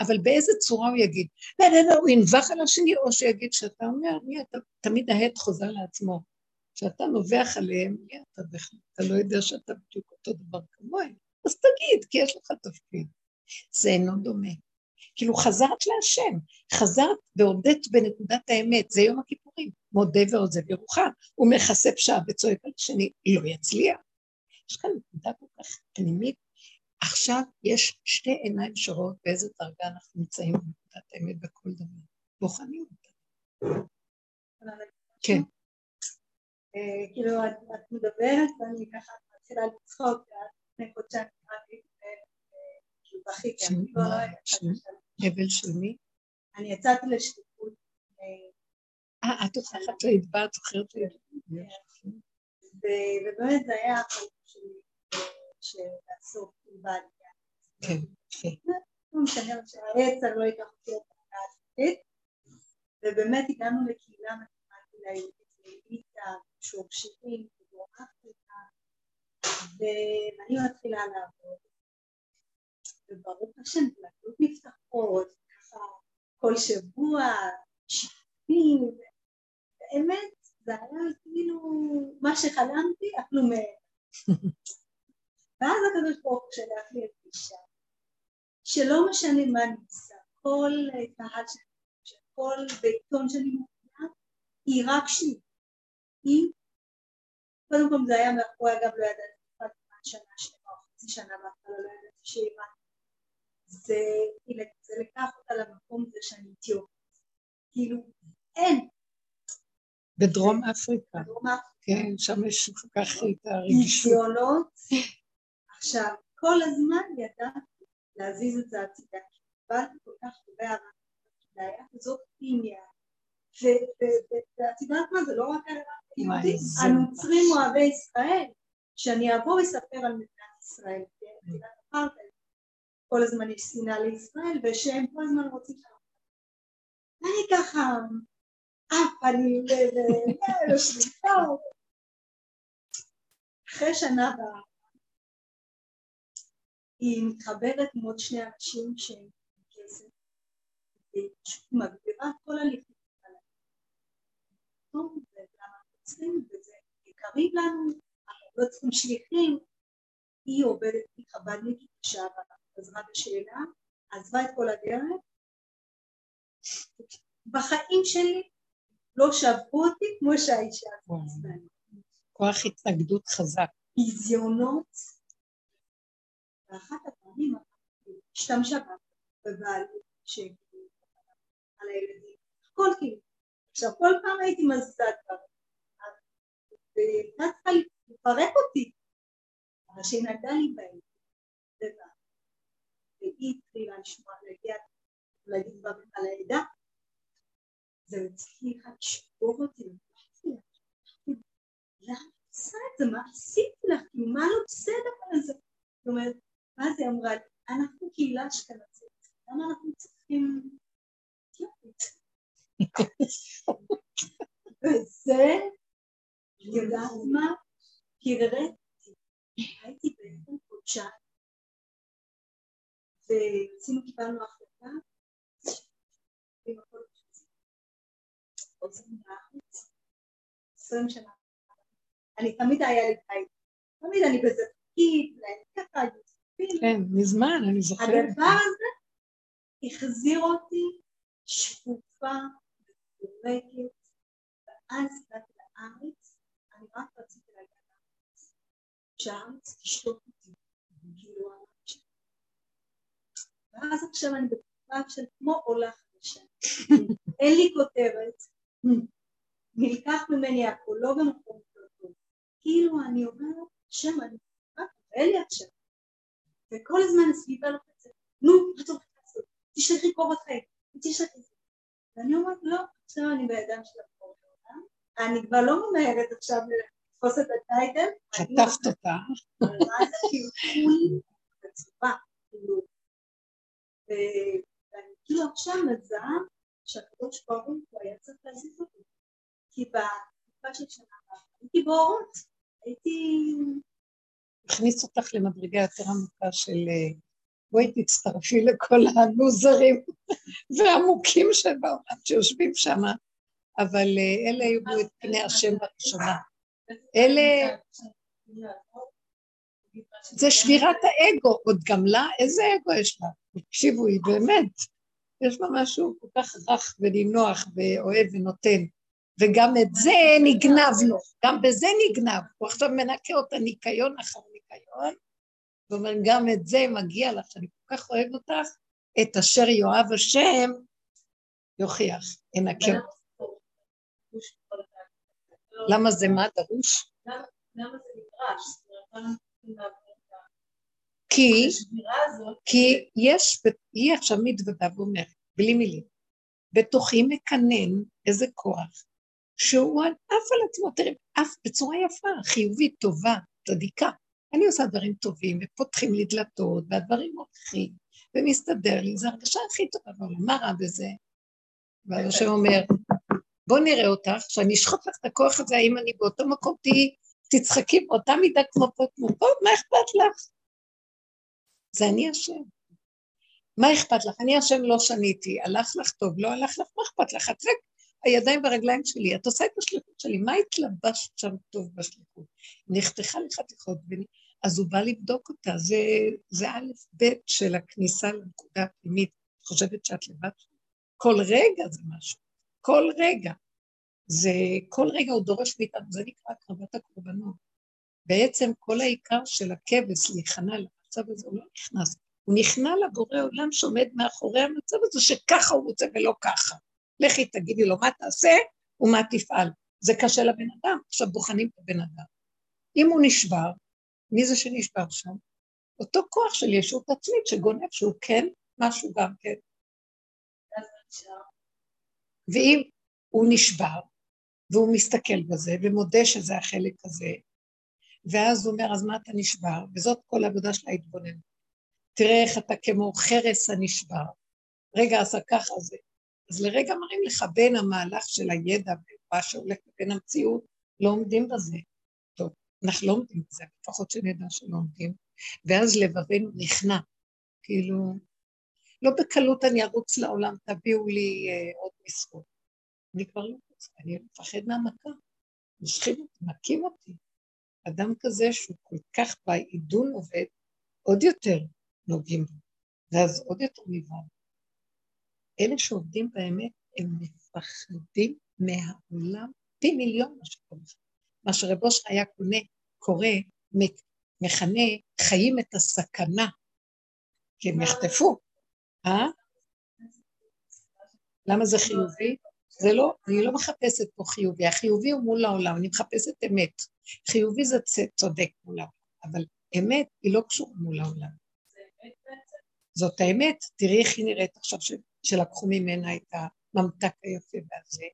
אבל באיזה צורה הוא יגיד? לא, לא, לא, הוא ינבח על השני, או שיגיד שאתה אומר, מי אתה, תמיד ההד חוזר לעצמו. כשאתה נובח עליהם, מי אתה בכלל? אתה לא יודע שאתה בדיוק אותו דבר כמוהם. אז תגיד, כי יש לך תפקיד. זה אינו דומה. כאילו חזרת להשם, חזרת והודית בנקודת האמת, זה יום הכיפורים, מודה ועוזב ירוחם, הוא מכסה פשעה וצועק על השני, לא יצליח. יש כאן נקודה כל כך פנימית. עכשיו יש שתי עיניים שרואות באיזה דרגה אנחנו נמצאים בנקודת האמת בכל דבר. בוחנים אותה. כן. אה, כאילו, את מדברת ואני ככה מתחילה לצחוק, לפני חודשיים קראתי בכיתי. אבל של מי? אני יצאתי לשליחות. אה, את עושה לך את זוכרת לי. ובאמת זה היה החלק שלי לעשות בלבד. כן, כן. לא משנה שהעצר לא ייקח אותי את העתידית. ובאמת הגענו לקהילה מתמטית ליהודית ליטא, שורשיים, בדרום אפריקה, ואני מתחילה לעבוד. וברוך השם, דלתות נפתחות, ככה כל שבוע, שיפים, באמת, זה היה כאילו מה שחלמתי, אף לא ואז הקדוש ברוך הוא שלח לי את אישה, שלא משנה מה נמצא, כל קהל שאני כל בעיתון שאני מופיעה, היא רק שלי. היא, קודם כל זה היה מאחורי, אגב לא ידעתי, שנה שלמה, חצי שנה בהתחלה לא ידעתי שהיא זה, זה לקח אותה למקום הזה שאני אתיופית. כאילו, אין. בדרום אפריקה. בדרום אפריקה. כן, שם יש כל כך את הרגישות. ניסיונות. עכשיו, כל הזמן ידעתי להזיז את זה הצידה, כי קיבלתי כל כך הרבה הערכה, היה כזאת כימיה, ואת יודעת מה, זה לא רק היהודים, הנוצרים אוהבי ישראל, שאני אבוא ואספר על מדינת ישראל, כן, כל הזמן יש שנאה לישראל ושהם כל הזמן רוצים שלום. ואני ככה עפה לי לשליטה. אחרי שנה הבאה היא מתחברת עם עוד שני אנשים שהם כסף והיא פשוט מגבירה את כל הליכים עליהם. צריכים וזה יקרים לנו, אנחנו לא צריכים שליחים, היא עובדת כחב"דניקית לשעבר חזרה בשאלה, עזבה את כל הדרך. בחיים שלי לא שברו אותי כמו שהאישה הזאת. כוח התנגדות חזק. ביזיונות. ואחת הפעמים השתמשה בבעלות על הילדים. הכל כאילו. עכשיו כל פעם הייתי מזזה דברים. והייתה צריכה לפרק אותי. אבל שהיא נגעה לי בהם. והיא התחילה לשמוע, להגיע, להגיד דברים על העדה, זה הצליחה לשבור אותי, למה את עושה את זה? מה עשיתי לך? כאילו, מה לא בסדר על זה? זאת אומרת, מה זה אמרה? אנחנו קהילה אשכנזית, למה אנחנו צריכים... וזה, יודעת מה? קררתי, הייתי בעצם חודשיים ועשינו, קיבלנו החלטה, עשרים שנה. אני תמיד היה לי בית, תמיד אני בזה תפקיד, ככה, כן, מזמן, אני זוכרת. הדבר הזה החזיר אותי שפופה ומפורקת, ואז הגעתי לארץ, אני רק רציתי להגיע לארץ, שהארץ תשתוק אותי, כאילו ואז עכשיו אני בתקופה של כמו עולה חדשה. אין לי כותרת, נלקח ממני הכל, לא במקום טוב. כאילו אני אומרת, שם אני רק אין לי עכשיו. וכל הזמן הסביבה לוחצת, נו, אתה הולכת לעשות? תשלחי קורות חיים, תשלחי זה. ואני אומרת, לא, עכשיו אני בידיים של הקורות העולם. אני כבר לא ממהרת עכשיו לתפוס את הטייטל. חטפת אותה. מה זה כאילו, כאילו, ואני כאילו עכשיו מזהה שהקדוש ברוך הוא היה צריך להזיז אותי, כי בתקופה של שנה הייתי באורות, הייתי... הכניס אותך למדרגה יותר עמוקה של אה, בואי תצטרפי לכל הלוזרים והעמוקים שבעולם שיושבים שם, אבל אה, אלה היו את פני השם בראשונה. אלה... זה שבירת האגו, עוד גם לה, איזה אגו יש לה? תקשיבו, היא באמת, יש בה משהו כל כך רך ונינוח ואוהב ונותן, וגם את זה נגנב לו, גם בזה נגנב, הוא עכשיו מנקה אותה ניקיון אחר ניקיון, ואומר, גם את זה מגיע לך, שאני כל כך אוהב אותך, את אשר יאהב השם, יוכיח, אותך. למה זה מה דרוש? למה זה נדרש? כי, כי יש, היא עכשיו מתוודה ואומרת, בלי מילים, בתוכי מקנן איזה כוח, שהוא עף על עצמו, תראה, עף בצורה יפה, חיובית, טובה, צדיקה. אני עושה דברים טובים, ופותחים לי דלתות, והדברים הולכים, ומסתדר לי, זו הרגשה הכי טובה בעולם, מה רע בזה? ואז השם אומר, בוא נראה אותך, שאני אשחוט לך את הכוח הזה, האם אני באותו מקום תהיי, תצחקי באותה מידה כמו פה, כמו פה, מה אכפת לך? זה אני השם. מה אכפת לך? אני השם לא שניתי, הלך לך טוב, לא הלך לך, מה אכפת לך? את רק הידיים והרגליים שלי, את עושה את השליחות שלי, מה התלבשת שם טוב בשליחות? נחתכה לי חתיכות, אז הוא בא לבדוק אותה, זה, זה א' ב' של הכניסה לנקודה הפנימית, חושבת שאת לבד? כל רגע זה משהו, כל רגע. זה, כל רגע הוא דורש מאיתנו, זה נקרא הקרבת הקורבנות. בעצם כל העיקר של הכבש להיכנע למצב הזה, הוא לא נכנס, הוא נכנע לבורא עולם שעומד מאחורי המצב הזה, שככה הוא רוצה ולא ככה. לכי תגידי לו מה תעשה ומה תפעל. זה קשה לבן אדם, עכשיו בוחנים את הבן אדם. אם הוא נשבר, מי זה שנשבר שם? אותו כוח של ישות עצמית שגונב שהוא כן משהו גם כן. ואם הוא נשבר, והוא מסתכל בזה ומודה שזה החלק הזה, ואז הוא אומר, אז מה אתה נשבר? וזאת כל העבודה של ההתבוננות. תראה איך אתה כמו חרס הנשבר. רגע, עשה ככה זה. אז לרגע מראים לך בין המהלך של הידע ומה שהולך לבין המציאות, לא עומדים בזה. אנחנו לא עומדים בזה, לפחות שנדע שלא עומדים. ואז לבבינו נכנע, כאילו, לא בקלות אני ארוץ לעולם, תביאו לי אה, עוד משרות. אני כבר לא רוצה, אני מפחד מהמכה. מושכים אותי, מכים אותי. אדם כזה שהוא כל כך בעידון עובד, עוד יותר נוגעים בו, ואז עוד יותר נבהל. אלה שעובדים באמת, הם מפחדים מהעולם פי מיליון מה שקורה. מה שרב אושר היה קונה, קורא, מכנה, חיים את הסכנה, כי הם יחטפו. אה? למה זה חיובי? זה לא, אני לא מחפשת פה חיובי, החיובי הוא מול העולם, אני מחפשת אמת. חיובי זה צודק מול העולם, אבל אמת היא לא קשורה מול העולם. זאת האמת, תראי איך היא נראית עכשיו שלקחו ממנה את הממתק היפה והזה.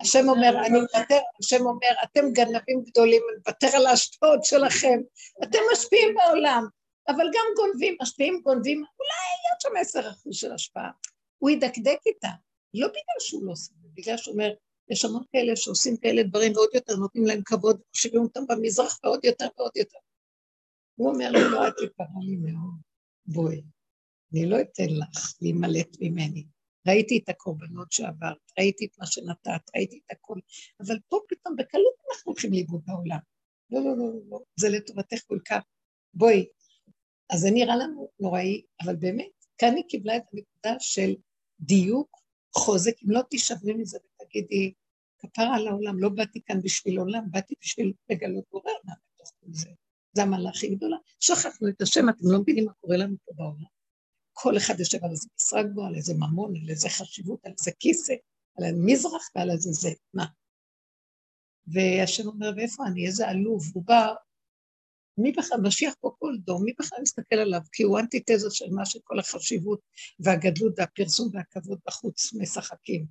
השם אומר, אני מוותר, השם אומר, אתם גנבים גדולים, אני מוותר על ההשפעות שלכם, אתם משפיעים בעולם, אבל גם גונבים, משפיעים, גונבים, אולי יש שם עשר אחוז של השפעה. הוא ידקדק איתה, לא בגלל שהוא לא עושה, בגלל שהוא אומר, יש המון כאלה שעושים כאלה דברים ועוד יותר נותנים להם כבוד, משאירים אותם במזרח ועוד יותר ועוד יותר. הוא אומר לי, לא, את יקרה לי מאוד, בואי, אני לא אתן לך להימלט ממני. ראיתי את הקורבנות שעברת, ראיתי את מה שנתת, ראיתי את הכל, אבל פה פתאום בקלות אנחנו הולכים לאיבוד בעולם. לא, לא, לא, לא, זה לטובתך כל כך. בואי. אז זה נראה לנו נוראי, אבל באמת, כאן היא קיבלה את הנקודה של דיוק, חוזק, אם לא תישברי מזה ותגידי, כפרה על העולם, לא באתי כאן בשביל עולם, באתי בשביל לגלות עולם בתוך כל זה. זה המעלה גדולה. שכחנו את השם, אתם לא מבינים מה קורה לנו פה בעולם. כל אחד יושב על איזה משרד בו, על איזה ממון, על איזה חשיבות, על איזה כיסא, על המזרח ועל איזה זה, מה? והשם אומר, ואיפה אני? איזה עלוב. הוא בא, מי בכלל, משיח פה כל דור, מי בכלל מסתכל עליו? כי הוא אנטיתזה של מה שכל החשיבות והגדלות והפרסום והכבוד בחוץ משחקים.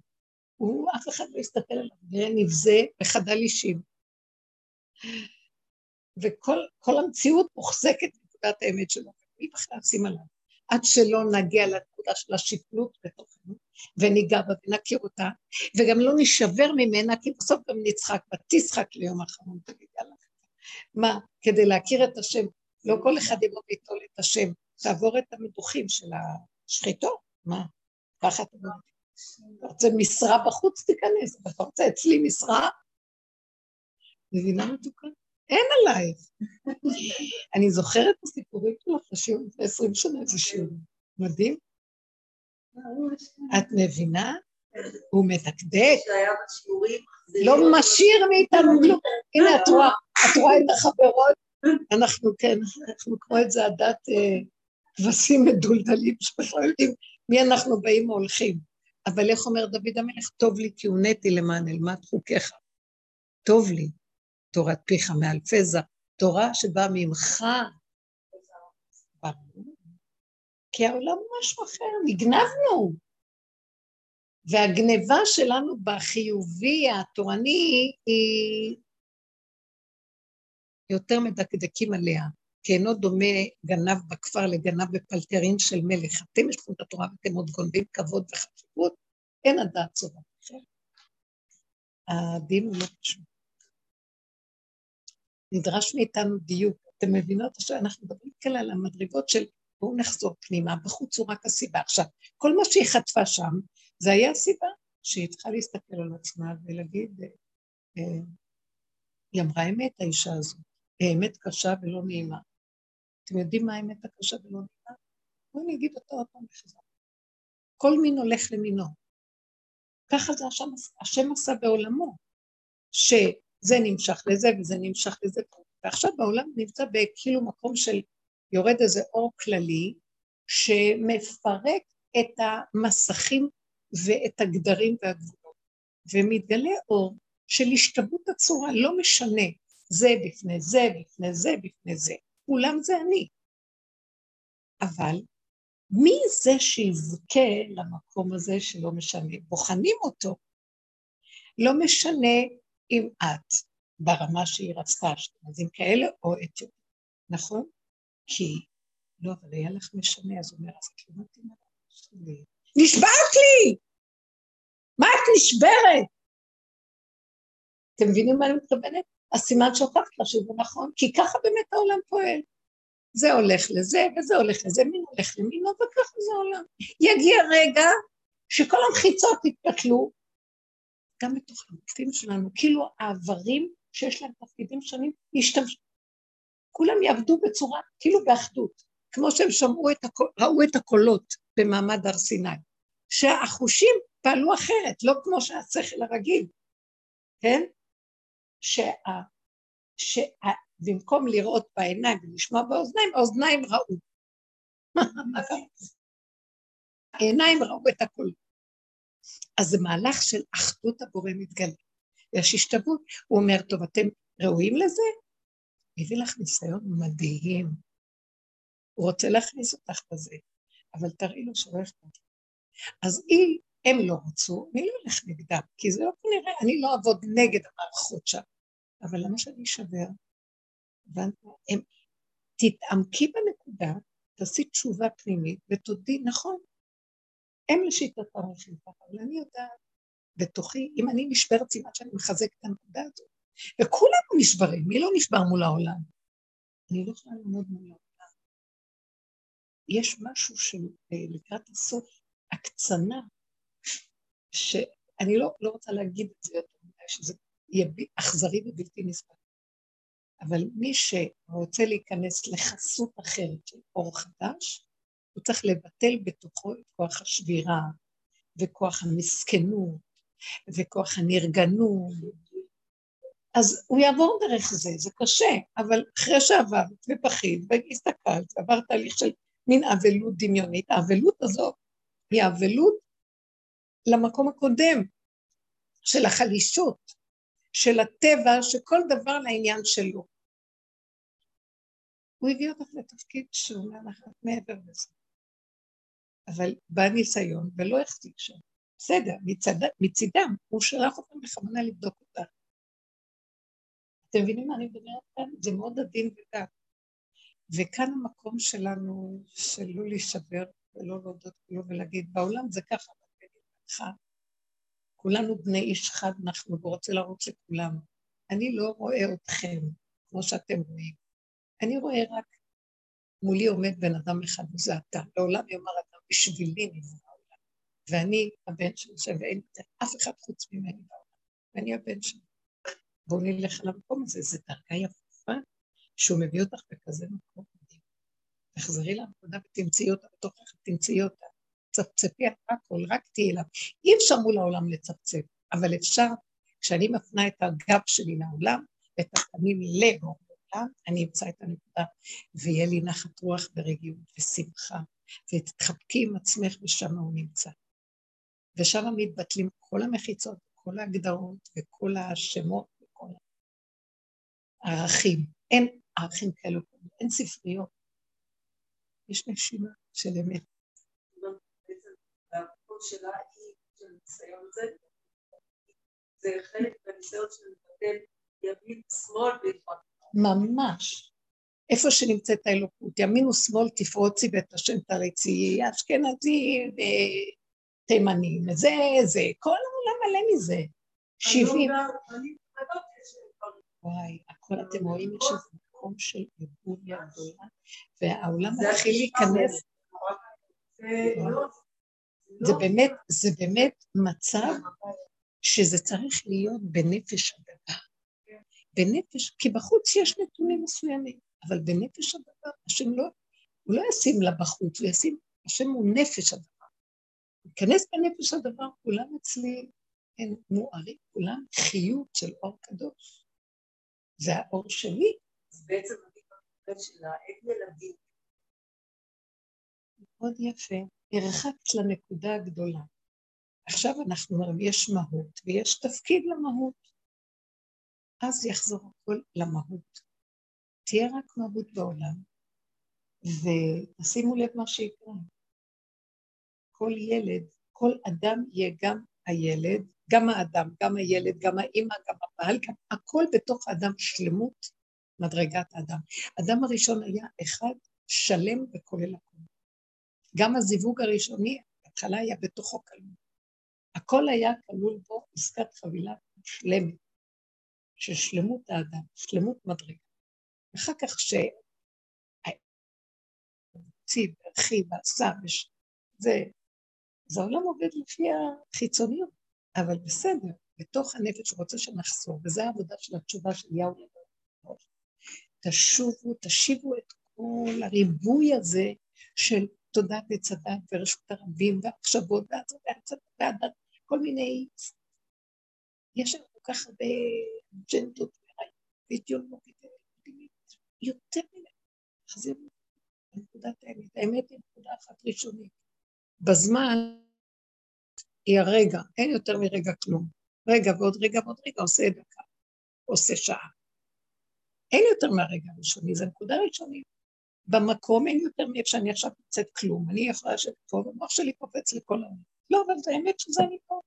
הוא, אף אחד לא יסתכל עליו, נראה נבזה וחדל אישים. וכל המציאות מוחזקת בנקודת האמת שלו, מי בכלל שים עליו? עד שלא נגיע לנקודה של השפלות בתוכנו, וניגע בה ונכיר אותה, וגם לא נשבר ממנה, כי בסוף גם נצחק, ותשחק ליום האחרון, תגיד, יאללה. מה, כדי להכיר את השם, לא כל אחד יבוא ויטול את השם, תעבור את המדוחים של השחיתו, מה? ככה אתה אומר. אתה רוצה משרה בחוץ, תיכנס, אתה רוצה אצלי משרה? מבינה מתוקה? אין עלייך. אני זוכרת את הסיפורים שלך לשיעור לפני עשרים שנה, זה שיעור מדהים. את מבינה? הוא מדקדק. לא משאיר מאיתנו כלום. הנה, את רואה, את רואה את החברות? אנחנו כן, אנחנו כמו את זה הדת אה, כבשים מדולדלים, שבכלל יודעים מי אנחנו באים והולכים. אבל איך אומר דוד המלך? טוב לי כי הונאתי למען אלמד חוקיך. טוב לי. תורת פיך מאלפי זר, תורה שבאה ממך. כי העולם הוא משהו אחר, נגנבנו. והגניבה שלנו בחיובי התורני היא יותר מדקדקים עליה, כי אינו דומה גנב בכפר לגנב בפלטרין של מלך. אתם יש לכם את התורה ואתם עוד גונבים כבוד וחשיבות, אין הדעת צורה. הדין הוא לא פשוט. נדרש מאיתנו דיוק. אתם מבינות שאנחנו מדברים כאן על המדרגות של בואו נחזור פנימה, בחוץ הוא רק הסיבה. עכשיו, כל מה שהיא חטפה שם, זה היה הסיבה שהיא צריכה להסתכל על עצמה ולהגיד, אה, היא אמרה אמת, האישה הזאת, היא אמת קשה ולא נעימה. אתם יודעים מה האמת הקשה ולא נעימה? בואו אני אגיד אותה עוד פעם בחזרה. כל מין הולך למינו. ככה זה השם, השם עשה בעולמו, ש... זה נמשך לזה וזה נמשך לזה, ועכשיו בעולם נמצא בכאילו מקום של יורד איזה אור כללי שמפרק את המסכים ואת הגדרים והגבולות, ומתגלה אור של השתוות הצורה, לא משנה, זה בפני זה, בפני זה, בפני זה, כולם זה אני. אבל מי זה שיזכה למקום הזה שלא משנה? בוחנים אותו. לא משנה אם את ברמה שהיא רצתה, אשכנזים כאלה או אתיופים, נכון? כי, לא, אבל היה לך משנה, אז הוא אומר, אז את לא מתאימה שלי. נשברת לי! מה את נשברת? אתם מבינים מה אני מתכוונת? הסימן שהוכחת לה שזה נכון, כי ככה באמת העולם פועל. זה הולך לזה, וזה הולך לזה, מין הולך למינו, וככה זה העולם. יגיע רגע שכל המחיצות יתפתלו, גם בתוך הגופים שלנו, כאילו העברים שיש להם תפקידים שונים, ישתמשו. כולם יעבדו בצורה, כאילו באחדות, כמו שהם שמעו את, הקול, ראו את הקולות במעמד הר סיני, שהחושים פעלו אחרת, לא כמו שהשכל הרגיל, כן? שה, שבמקום לראות בעיניים ולשמוע באוזניים, האוזניים ראו. העיניים ראו את הקולות. אז זה מהלך של אחדות הבורא מתגלה. יש השתוות, הוא אומר, טוב, אתם ראויים לזה? הביא לך ניסיון מדהים. הוא רוצה להכניס אותך בזה, אבל תראי לו שלא אכפת. אז אם הם לא רצו, אני לא אלך נגדם, כי זה לא כנראה, אני לא אעבוד נגד המערכות שם. אבל למה שאני אשבר? הבנת? הם, תתעמקי בנקודה, תעשי תשובה פנימית ותודי, נכון, הם לשיטתם הולכים ככה, אבל אני יודעת בתוכי, אם אני נשברת סימן שאני מחזקת את הנקודה הזאת. וכולנו נשברים, מי לא נשבר מול העולם? אני לא יכולה לעמוד מול העולם. יש משהו שלקראת אה, הסוף, הקצנה, שאני לא, לא רוצה להגיד את זה יותר מדי, שזה יהיה אכזרי ובלתי נסבל. אבל מי שרוצה להיכנס לחסות אחרת של אור חדש, הוא צריך לבטל בתוכו את כוח השבירה, וכוח המסכנות, וכוח הנרגנות. אז הוא יעבור דרך זה, זה קשה, אבל אחרי שעברת ופחית והסתכלת ועברת תהליך של מין אבלות דמיונית, האבלות הזאת היא אבלות למקום הקודם, של החלישות, של הטבע, שכל דבר לעניין שלו. הוא הביא אותך לתפקיד שהוא מעבר לזה. אבל בא ניסיון ולא החזיק שם. בסדר, מצד, מצידם, הוא שלח אותם בכוונה לבדוק אותה. אתם מבינים מה אני מדברת כאן? זה מאוד עדין ודק. וכאן המקום שלנו של לא להישבר ולא להודות כלום ולהגיד, בעולם זה ככה, כולנו בני איש חד אנחנו ורוצה להראות לכולם. אני לא רואה אתכם כמו שאתם רואים. אני רואה רק מולי עומד בן אדם אחד וזה אתה. לעולם יאמר אדם בשבילי נברא העולם. ואני הבן שלי ואין אף אחד חוץ ממני בעולם. ואני הבן שלי. בואו נלך למקום הזה, זו דרגה יפה שהוא מביא אותך בכזה מקום מדהים. תחזרי לנקודה ותמצאי אותה בתוכך, תמצאי אותה. צפצפי הכל, רק תהיי לה. אי אפשר מול העולם לצפצף, אבל אפשר, כשאני מפנה את הגב שלי לעולם, ואת הפנים לעולם, אני אמצא את הנקודה, ויהיה לי נחת רוח ורגיעות ושמחה, ותתחבקי עם עצמך ושם הוא נמצא. ושם מתבטלים כל המחיצות, כל ההגדרות וכל השמות וכל הערכים. אין ערכים כאלו, אין ספריות. יש נשימה של אמת. שלה היא של הניסיון הזה, זה חלק מהניסיון של לבטל ימין שמאל ולפעמים. ממש. איפה שנמצאת האלוקות, ימין ושמאל תפרוצי ואת השם תריצי, אשכנזי ותימני, זה, זה, כל העולם מלא מזה. שבעים. וואי, הכל אתם רואים, יש איזה מקום של עיבוד גדולה, והעולם מתחיל להיכנס. זה באמת, זה באמת מצב שזה צריך להיות בנפש הדבר. בנפש, כי בחוץ יש נתונים מסוימים, אבל בנפש הדבר, השם לא, הוא לא ישים לה בחוץ, הוא ישים, השם הוא נפש הדבר. להיכנס בנפש הדבר, כולם אצלי הם מוארים, כולם חיות של אור קדוש. זה האור שלי. אז בעצם אני במקרה של האין ילדים. מאוד יפה. הרחקת לנקודה הגדולה. עכשיו אנחנו אומרים, יש מהות ויש תפקיד למהות. אז יחזור הכל למהות. תהיה רק מהות בעולם, ותשימו לב מה שיקרה. כל ילד, כל אדם יהיה גם הילד, גם האדם, גם הילד, גם האימא, גם הבעל, גם הכל בתוך האדם שלמות מדרגת האדם. האדם הראשון היה אחד שלם וכולל הכל. גם הזיווג הראשוני, בהתחלה היה בתוכו כלול. הכל היה כלול בו עסקת חבילה שלמת, של שלמות האדם, שלמות מדרגה. אחר כך שהוציא והרחיב ועשה, זה, זה העולם עובד לפי החיצוניות, אבל בסדר, בתוך הנפש רוצה שנחזור, וזו העבודה של התשובה של יאו תשובו, תשיבו את כל הריבוי הזה של תודעת עץ הדת ורשות הרבים והמחשבות והדת, כל מיני... יש לנו כל כך הרבה אג'נדות ואידיאולוגית יותר מדי. תחזירו לנקודת האמת. האמת היא נקודה אחת ראשונית. בזמן היא הרגע, אין יותר מרגע כלום. רגע ועוד רגע ועוד רגע עושה דקה, עושה שעה. אין יותר מהרגע הראשוני, זו נקודה ראשונית. במקום אין יותר מאיפה שאני עכשיו נמצאת כלום. אני יכולה לשבת פה, והמוח שלי קופץ לכל העולם. לא, אבל זה האמת שזה אני פה.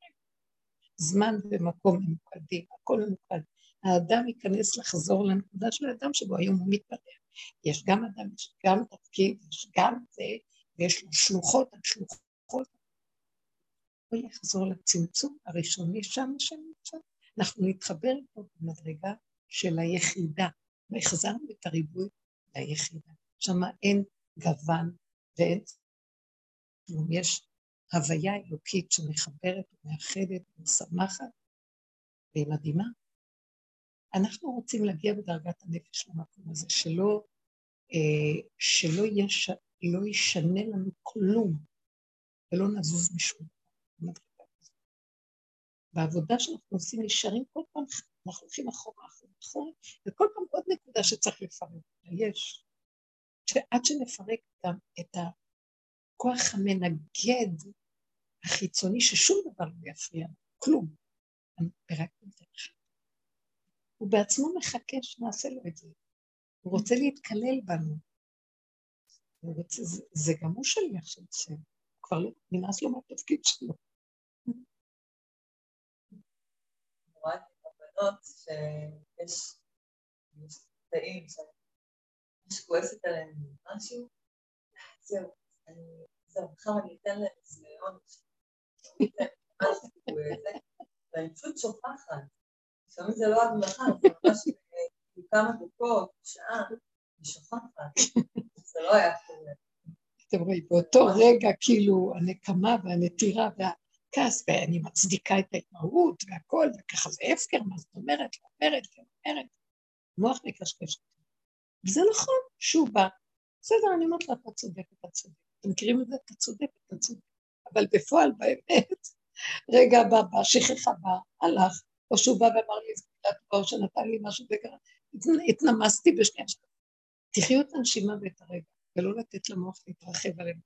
זמן ומקום ממוקדים, הכל ממוקד. האדם ייכנס לחזור לנקודה של האדם שבו היום הוא מתפתח. יש גם אדם, יש גם תפקיד, יש גם זה, ויש לו שלוחות על שלוחות. הוא יחזור לצמצום הראשוני שם שנמצא. אנחנו נתחבר פה במדרגה של היחידה, והחזרנו את הריבוי ליחידה. שם אין גוון ואין כלום, יש הוויה אלוקית שמחברת ומאחדת ומשמחת והיא מדהימה. אנחנו רוצים להגיע בדרגת הנפש למקום הזה, שלא, אה, שלא יש, לא ישנה לנו כלום ולא נזוז משום. בעבודה שאנחנו עושים נשארים כל פעם, אנחנו הולכים אחורה, אחורה, אחורה, וכל פעם עוד נקודה שצריך לפרק. יש. שעד שנפרק גם את הכוח המנגד החיצוני, ששום דבר לא יפריע, כלום. רק הוא בעצמו מחכה שנעשה לו את זה. הוא רוצה להתקלל בנו. רוצה, זה, זה גם הוא שליח של השם. כבר לא, נמאס לו מהתפקיד שלו. שיש קטעים שכועסת עליהם משהו, זהו, זהו, מחר אני אתן להם איזה עונש. ואני פשוט שוכחת. לפעמים זה לא הגמחה, זה ממש כמה דקות, שעה, אני. זה לא היה קורה. אתם רואים, באותו רגע כאילו הנקמה והנטירה והכעס, ואני מצדיקה את ההתמהות והכל, וככה זה הפקר, מה זאת אומרת, לא אומרת, לא אומרת. המוח מקשקש. וזה נכון, שהוא בא. בסדר, אני אומרת לה, אתה צודק, אתה צודק. אתם מכירים את זה? אתה צודק, אתה צודק. אבל בפועל, באמת, רגע הבא, בא, שכחה בא, הלך, או שהוא בא ואמר לי איזה מילה טובה, או שנתן לי משהו וקרה. התנמסתי בשנייה שלך. תחיו את הנשימה ואת הרגע, ולא לתת למוח להתרחב עליהם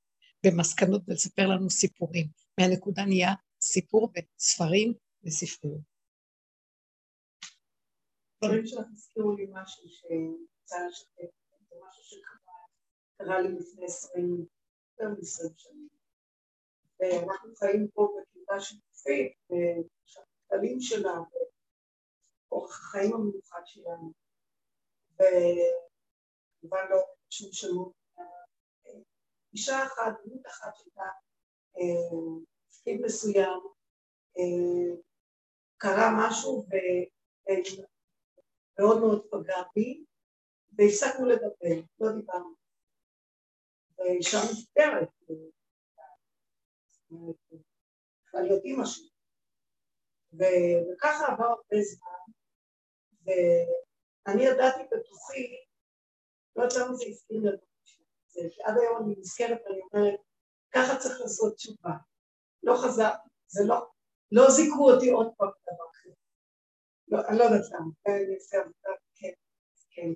במסקנות ולספר לנו סיפורים. מהנקודה נהיה סיפור בספרים וספריות. דברים שלך הזכירו לי משהו שרוצה לשתף, זה משהו שקרה לי לפני עשרים, יותר מעשרים שנים. ואנחנו חיים פה בקהילה שיתופית, והכללים שלה, ואורח החיים המיוחד שלנו. וכמובן לא שום שלום. אישה אחת, דמות אחת שהייתה תפקיד מסוים, קרה משהו ומאוד מאוד פגע בי, והפסקנו לדבר, לא דיברנו. ואישה מבוגרת, על ידי משהו. וככה עבר הרבה זמן, ואני ידעתי בתוכי, לא יודעת למה זה הסכים לדבר שלי, עד היום אני נזכרת ואני אומרת, ככה צריך לעשות תשובה. לא חזר, זה לא, לא זיכו אותי עוד פעם בדבר אחר. לא, אני לא יודעת למה, אני אעשה עבודה, כן, כן.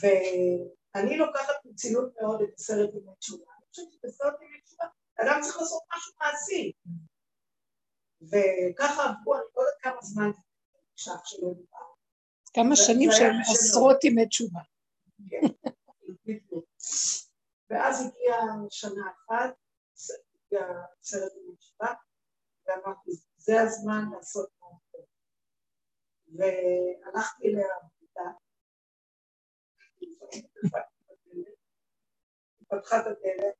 ואני לוקחת מצילות מאוד את הסרט עם התשובה. אני חושבת שבסרט עם התשובה אדם צריך לעשות משהו מעשי. וככה עברו, אני לא יודעת כמה זמן עכשיו שלא דיבר. כמה שנים שהם עשרות ימי תשובה. כן, ואז הגיעה שנה אחת, הגיע סרט ימי תשובה, ואמרתי, זה הזמן לעשות משהו. והלכתי אליה הביתה, פתחה את הדלת,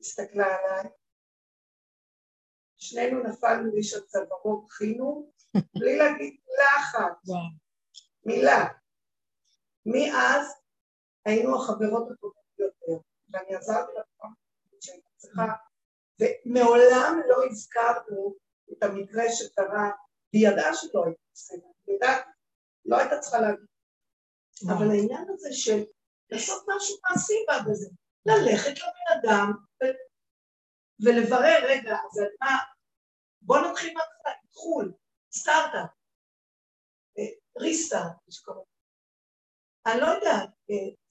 הסתכלה עליי, שנינו נפלנו איש על צווארו, בכינו, בלי להגיד מילה אחת. מילה. מאז היינו החברות הטובות ביותר, ואני עזרתי לה פעם שהייתה צריכה, ומעולם לא הזכרנו את המקרה שקרה, והיא ידעה שלא הייתה בסדר, היא ידעה, לא הייתה צריכה להגיד. אבל העניין הזה של לעשות משהו מעשי בזה, ללכת לבן אדם ולברר, רגע, אז מה, בוא נתחיל מהתחלה, חו"ל, סטארט-אפ, ריסטארט, אני לא יודעת,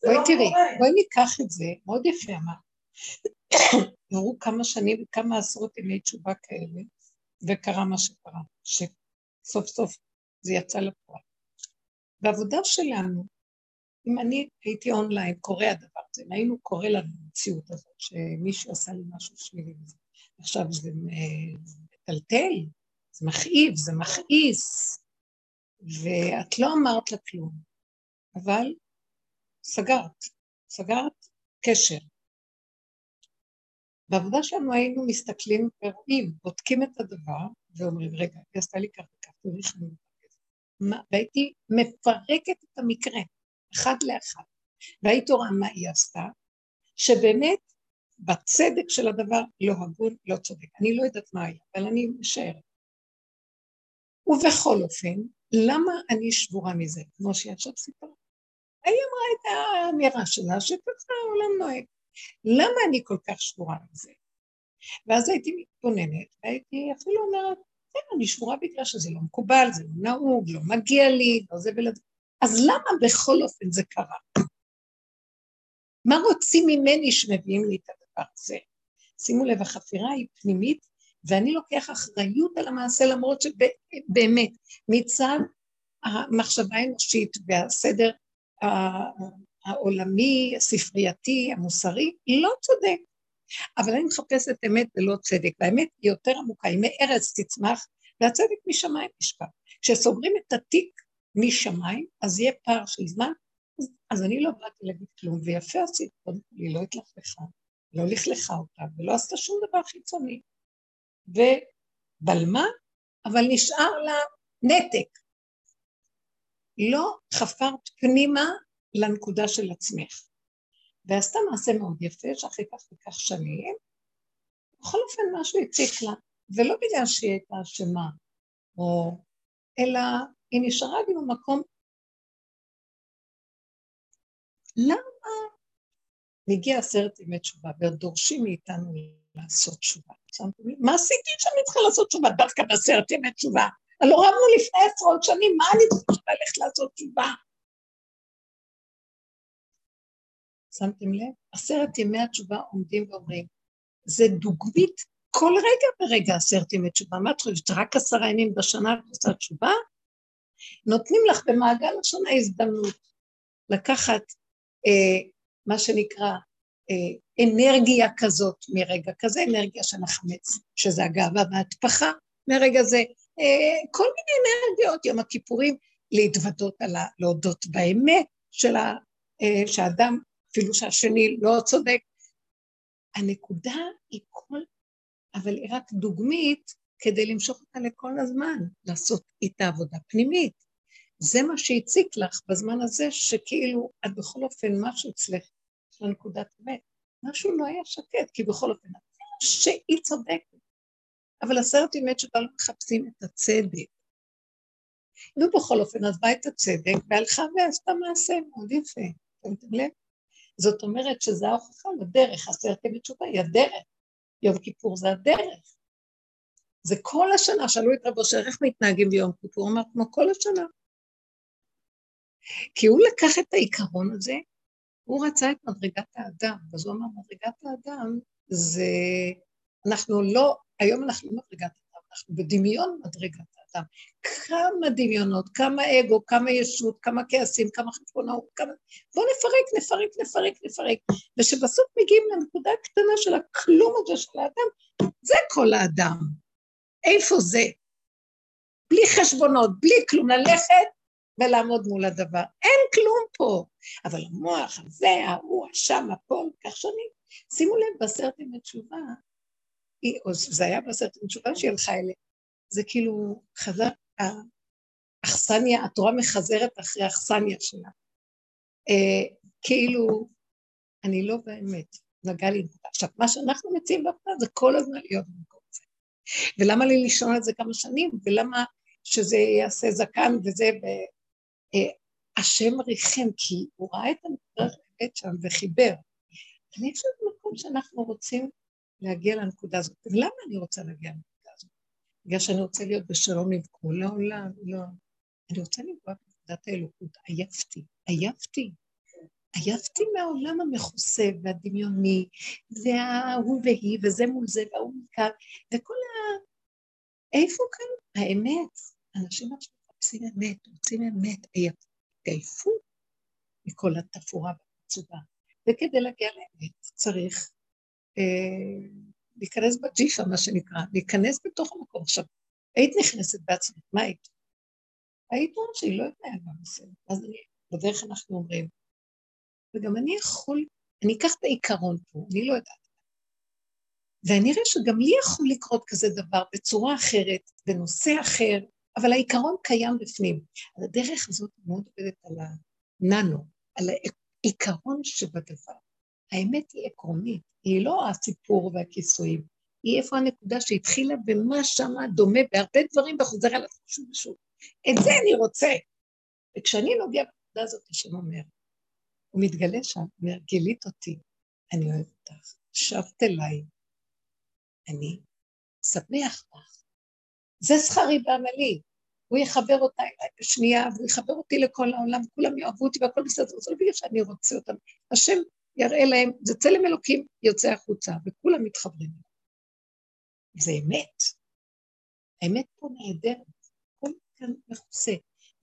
זה לא קורה. בואי תראי, בואי ניקח את זה, מאוד יפה אמרת. עברו כמה שנים וכמה עשרות ימי תשובה כאלה, וקרה מה שקרה, שסוף סוף זה יצא לפועל. בעבודה שלנו, אם אני הייתי אונליין, קורה הדבר הזה, אם היינו קורא לנו במציאות הזאת, שמישהו עשה לי משהו שלילי עכשיו זה מטלטל, זה מכאיב, זה מכעיס, ואת לא אמרת לה כלום, אבל סגרת, סגרת קשר. בעבודה שלנו היינו מסתכלים ורואים, בודקים את הדבר, ואומרים, רגע, היא עשתה לי ככה תראי איך אני. והייתי מפרקת את המקרה. אחד לאחד. והיית רואה מה היא עשתה, שבאמת בצדק של הדבר לא הגון, לא צודק. אני לא יודעת מה היה, אבל אני משערת. ובכל אופן, למה אני שבורה מזה? כמו שהיא עכשיו סיפרה. היא אמרה את האמירה שלה, שככה העולם נוהג. למה אני כל כך שבורה מזה? ואז הייתי מתבוננת, והייתי אפילו אומרת, כן, אני שבורה בגלל שזה לא מקובל, זה לא נהוג, לא מגיע לי, לא זה ולזה. אז למה בכל אופן זה קרה? מה רוצים ממני שמביאים לי את הזה? שימו לב, החפירה היא פנימית, ואני לוקח אחריות על המעשה, למרות שבאמת, מצד המחשבה האנושית והסדר העולמי, הספרייתי, המוסרי, לא צודק. אבל אני מחפשת אמת ולא צדק, והאמת היא יותר עמוקה, היא מארץ תצמח, והצדק משמיים נשכח. כשסוגרים את התיק משמיים, אז יהיה פער של זמן, אז, אז אני לא באתי להגיד כלום, ויפה עשית, קודם כל היא לא התלכלכה, לא לכלכה אותה, ולא עשתה שום דבר חיצוני. ובלמה, אבל נשאר לה נתק. לא חפרת פנימה לנקודה של עצמך. ועשתה מעשה מאוד יפה, שאחרי כך וכך שנים, בכל אופן משהו הציק לה, ולא בגלל שהיא הייתה אשמה, או... אלא היא נשארה לי במקום... למה מגיע עשרת ימי תשובה ודורשים מאיתנו לעשות תשובה? מה עשיתי שאני צריכה לעשות תשובה דווקא בעשרת ימי תשובה? הלא רבנו לפני עשרות שנים, מה אני צריכה ללכת לעשות תשובה? שמתם לב? עשרת ימי התשובה עומדים ואומרים, זה דוגמית כל רגע ורגע עשרת ימי תשובה. מה את חושבת, רק עשרה ימים בשנה את עושה תשובה? נותנים לך במעגל השנה הזדמנות לקחת אה, מה שנקרא אה, אנרגיה כזאת מרגע כזה, אנרגיה של החמץ, שזה הגאווה וההטפחה, מרגע זה אה, כל מיני אנרגיות, יום הכיפורים, להתוודות על ה... להודות באמת של ה... אה, שהאדם, אפילו שהשני לא צודק. הנקודה היא כל... אבל היא רק דוגמית כדי למשוך אותה לכל הזמן, לעשות איתה עבודה פנימית. זה מה שהציק לך בזמן הזה, שכאילו את בכל אופן משהו אצלך, יש לה נקודת אמת. משהו לא היה שקט, כי בכל אופן, שהיא צודקת. אבל עשרת תשובה לא מחפשים את הצדק. ובכל אופן, אז בא את הצדק, והלכה ועשתה מעשה מאוד יפה, שמתם לב? זאת אומרת שזה ההוכחה לדרך, עשרת ימי תשובה היא הדרך. יום כיפור זה הדרך. זה כל השנה, שאלו את רבו אשר איך מתנהגים ביום כיפור, הוא אמר, כמו כל השנה. כי הוא לקח את העיקרון הזה, הוא רצה את מדרגת האדם, אז הוא אמר, מדרגת האדם זה, אנחנו לא, היום אנחנו לא מדרגת האדם, אנחנו בדמיון מדרגת האדם. כמה דמיונות, כמה אגו, כמה ישות, כמה כעסים, כמה חשבונאות, כמה... בואו נפרק, נפרק, נפרק, נפרק. ושבסוף מגיעים לנקודה הקטנה של הכלום הזה של האדם, זה כל האדם. איפה זה? בלי חשבונות, בלי כלום, ללכת ולעמוד מול הדבר. אין כלום פה. אבל המוח הזה, ההוא, השם, הפה, כך שנים. שימו לב, בעשרת ימי תשובה, או זה היה בעשרת ימי תשובה שהיא הלכה אליה, זה כאילו חזר, האכסניה, התורה מחזרת אחרי האכסניה שלה. אה, כאילו, אני לא באמת, נגע לי. עכשיו, מה שאנחנו מציעים בפרט זה כל הזמן להיות במקום הזה. ולמה לי לישון על זה כמה שנים, ולמה שזה יעשה זקן וזה, השם ריחם, כי הוא ראה את של האמת שם וחיבר. אני חושבת במקום שאנחנו רוצים להגיע לנקודה הזאת. ולמה אני רוצה להגיע לנקודה הזאת? בגלל שאני רוצה להיות בשלום עם כל העולם? לא. אני רוצה לפגוע בנקודת האלוקות. עייפתי, עייפתי. עייפתי מהעולם המכוסה והדמיוני, וההוא והיא, וזה מול זה, וההוא מכאן, וכל ה... איפה כאן האמת? אנשים עכשיו מחפשים אמת, רוצים אמת, עייפו מכל התפאורה והמצובה. וכדי להגיע לאמת צריך אה, להיכנס בג'יפה, מה שנקרא, להיכנס בתוך המקום. עכשיו, היית נכנסת בעצמך, מה היית? היית אומרת שהיא לא התנהגה בסדר. אז אני, בדרך אנחנו אומרים, וגם אני יכול, אני אקח את העיקרון פה, אני לא יודעת. ואני אראה שגם לי יכול לקרות כזה דבר בצורה אחרת, בנושא אחר, אבל העיקרון קיים בפנים. אז הדרך הזאת מאוד עובדת על הננו, על העיקרון שבדבר. האמת היא עקרונית, היא לא הסיפור והכיסויים, היא איפה הנקודה שהתחילה במה שמה דומה בהרבה דברים וחוזר על עצמו שוב ושוב. את זה אני רוצה. וכשאני נוגע בנקודה הזאת, השם אומר, הוא מתגלה שם, אומר, גילית אותי, אני אוהב אותך, שבת אליי, אני שמח לך. זה שכרי בעמלי. הוא יחבר אותה אליי בשנייה, והוא יחבר אותי לכל העולם, כולם יאהבו אותי והכל בסדר, זה לא בגלל שאני רוצה אותם. השם יראה להם, זה צלם אלוקים יוצא החוצה, וכולם מתחברים. זה אמת. האמת פה נהדרת, הכל כאן מכוסה.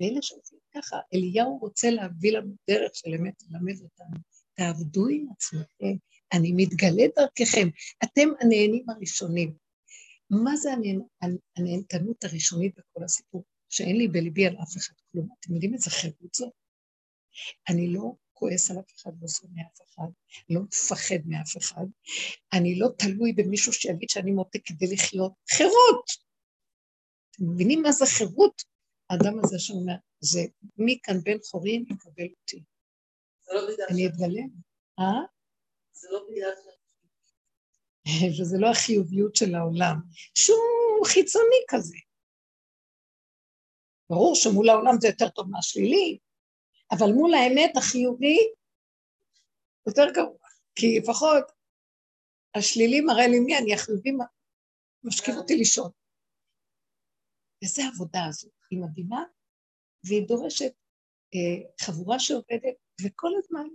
ואלה שעושים ככה, אליהו רוצה להביא לנו דרך של אמת, ללמד אותנו. תעבדו עם עצמכם, אני מתגלה דרככם, אתם הנהנים הראשונים. מה זה הנהנתנות הראשונית בכל הסיפור? שאין לי בליבי על אף אחד כלום. אתם יודעים איזה חירות זאת? אני לא כועס על אף אחד, לא שונא אף אחד, לא מפחד מאף אחד, אני לא תלוי במישהו שיגיד שאני מותק כדי לחיות. חירות! אתם מבינים מה זה חירות? האדם הזה שאומר, זה מי כאן בן חורין יקבל אותי. לא אני אתגלה. אה? זה לא בגלל וזה לא החיוביות של העולם, שהוא חיצוני כזה. ברור שמול העולם זה יותר טוב מהשלילי, אבל מול האמת החיובי יותר גרוע, כי לפחות השלילי מראה לי מי אני, החיובי משכיב אותי לישון. וזו העבודה הזאת, היא מדהימה, והיא דורשת אה, חבורה שעובדת, וכל הזמן.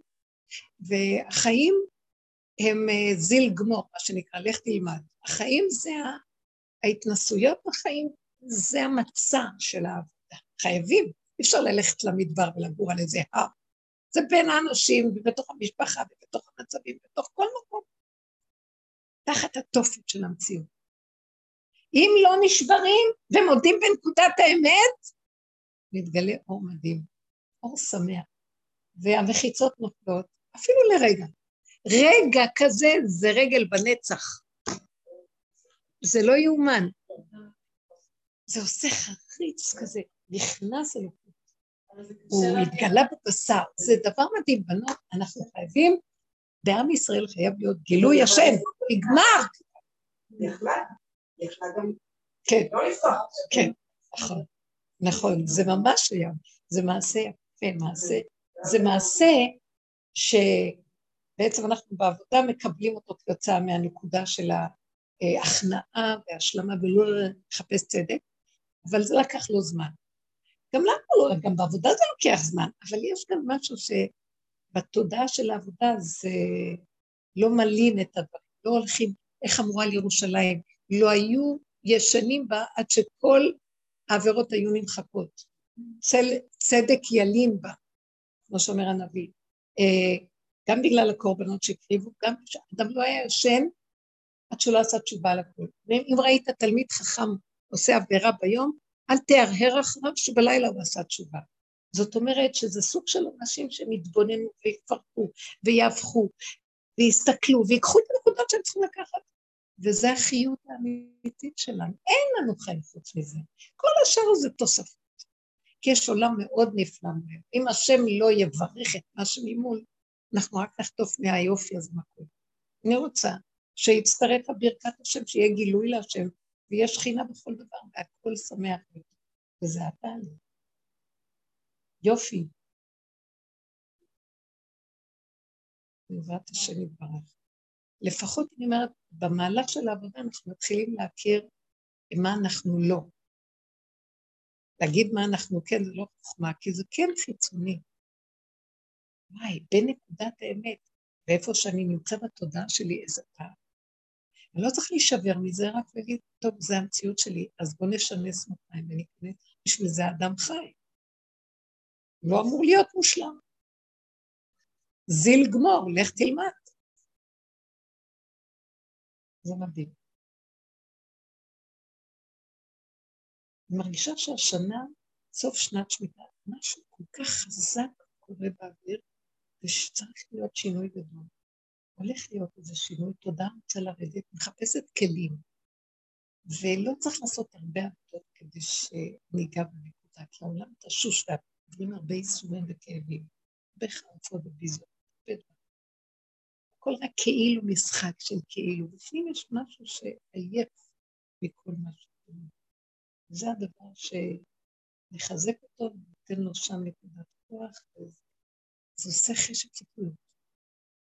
והחיים הם אה, זיל גמור, מה שנקרא, לך תלמד. החיים זה ההתנסויות בחיים, זה המצע של העבודה. חייבים, אי אפשר ללכת למדבר ולגור על איזה הר. זה בין האנשים ובתוך המשפחה ובתוך המצבים, בתוך כל מקום. תחת התופת של המציאות. אם לא נשברים ומודים בנקודת האמת, מתגלה אור מדהים, אור שמח, והמחיצות נופלות, אפילו לרגע. רגע כזה זה רגל בנצח. זה לא יאומן. זה עושה חריץ כזה, נכנס אליו. הוא מתגלה בבשר. זה דבר מדהים, בנות, אנחנו חייבים, בעם ישראל חייב להיות גילוי השם, נגמר. יכלה גם כן, לא. כן, נכון, נכון, זה ממש היה, זה מעשה יפה, מעשה, זה מעשה שבעצם אנחנו בעבודה מקבלים אותו כתוצאה מהנקודה של ההכנעה וההשלמה ולא לחפש צדק, אבל זה לקח לו זמן. גם לנו, גם בעבודה זה לוקח זמן, אבל יש גם משהו שבתודעה של העבודה זה לא מלין את הדברים, לא הולכים, איך אמרו על ירושלים, לא היו ישנים בה עד שכל העבירות היו נמחקות. צדק ילין בה, כמו שאומר הנביא. אה, גם בגלל הקורבנות שהקריבו, גם כשאדם לא היה ישן עד שהוא לא עשה תשובה לכל. ואם ראית תלמיד חכם עושה עבירה ביום, אל תהרהר אחריו שבלילה הוא עשה תשובה. זאת אומרת שזה סוג של אנשים שהם יתבוננו ויפרקו ויהפכו ויסתכלו ויקחו את הנקודות שהם צריכים לקחת. וזה החיות האמיתית שלנו. אין לנו חיים חוץ מזה. כל השאר זה תוספות. כי יש עולם מאוד נפלא. אם השם לא יברך את מה שממול, אנחנו רק נחטוף מהיופי הזה מכול. אני רוצה שיצטרף הברכת השם, שיהיה גילוי להשם, ויש שכינה בכל דבר, והכל שמח. וזה התהליך. יופי. בעזרת השם יתברך. לפחות אני אומרת, במהלך של העבודה אנחנו מתחילים להכיר מה אנחנו לא. להגיד מה אנחנו כן זה לא חוכמה, כי זה כן חיצוני. וואי, בנקודת האמת, ואיפה שאני נמצא בתודעה שלי, איזה פעם. אני לא צריך להישבר מזה, רק להגיד, טוב, זה המציאות שלי, אז בוא נשנס מותיים וניכנס, בשביל זה אדם חי. לא אמור להיות מושלם. זיל גמור, לך תלמד. זה מדהים. אני מרגישה שהשנה, סוף שנת שמיטה, משהו כל כך חזק קורה באוויר, ושצריך להיות שינוי גדול. הולך להיות איזה שינוי, תודה רוצה לרדת, מחפשת כלים. ולא צריך לעשות הרבה עבודות כדי שניגע בנקודה, כי העולם תשוש ועוברים הרבה ייסורים וכאבים, הרבה חרפות וביזיות. הכל רק כאילו משחק של כאילו, בפנים יש משהו שעייף מכל מה שקורה. זה הדבר שנחזק אותו וניתן לו שם נקודת כוח, וזה עושה חשק ציפוי.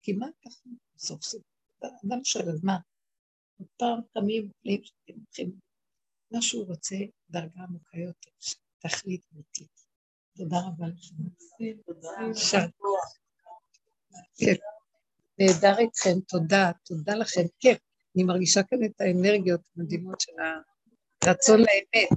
כמעט ככה סוף סוף. אדם שואל, אז מה? פעם קמים אוכלים שאתם הולכים, מה שהוא רוצה, דרגה עמוקה יותר, תכלית אמיתית. תודה רבה לכם. תודה. כן. נהדר איתכם, תודה, תודה לכם. כן, אני מרגישה כאן את האנרגיות המדהימות של הרצון לאמת.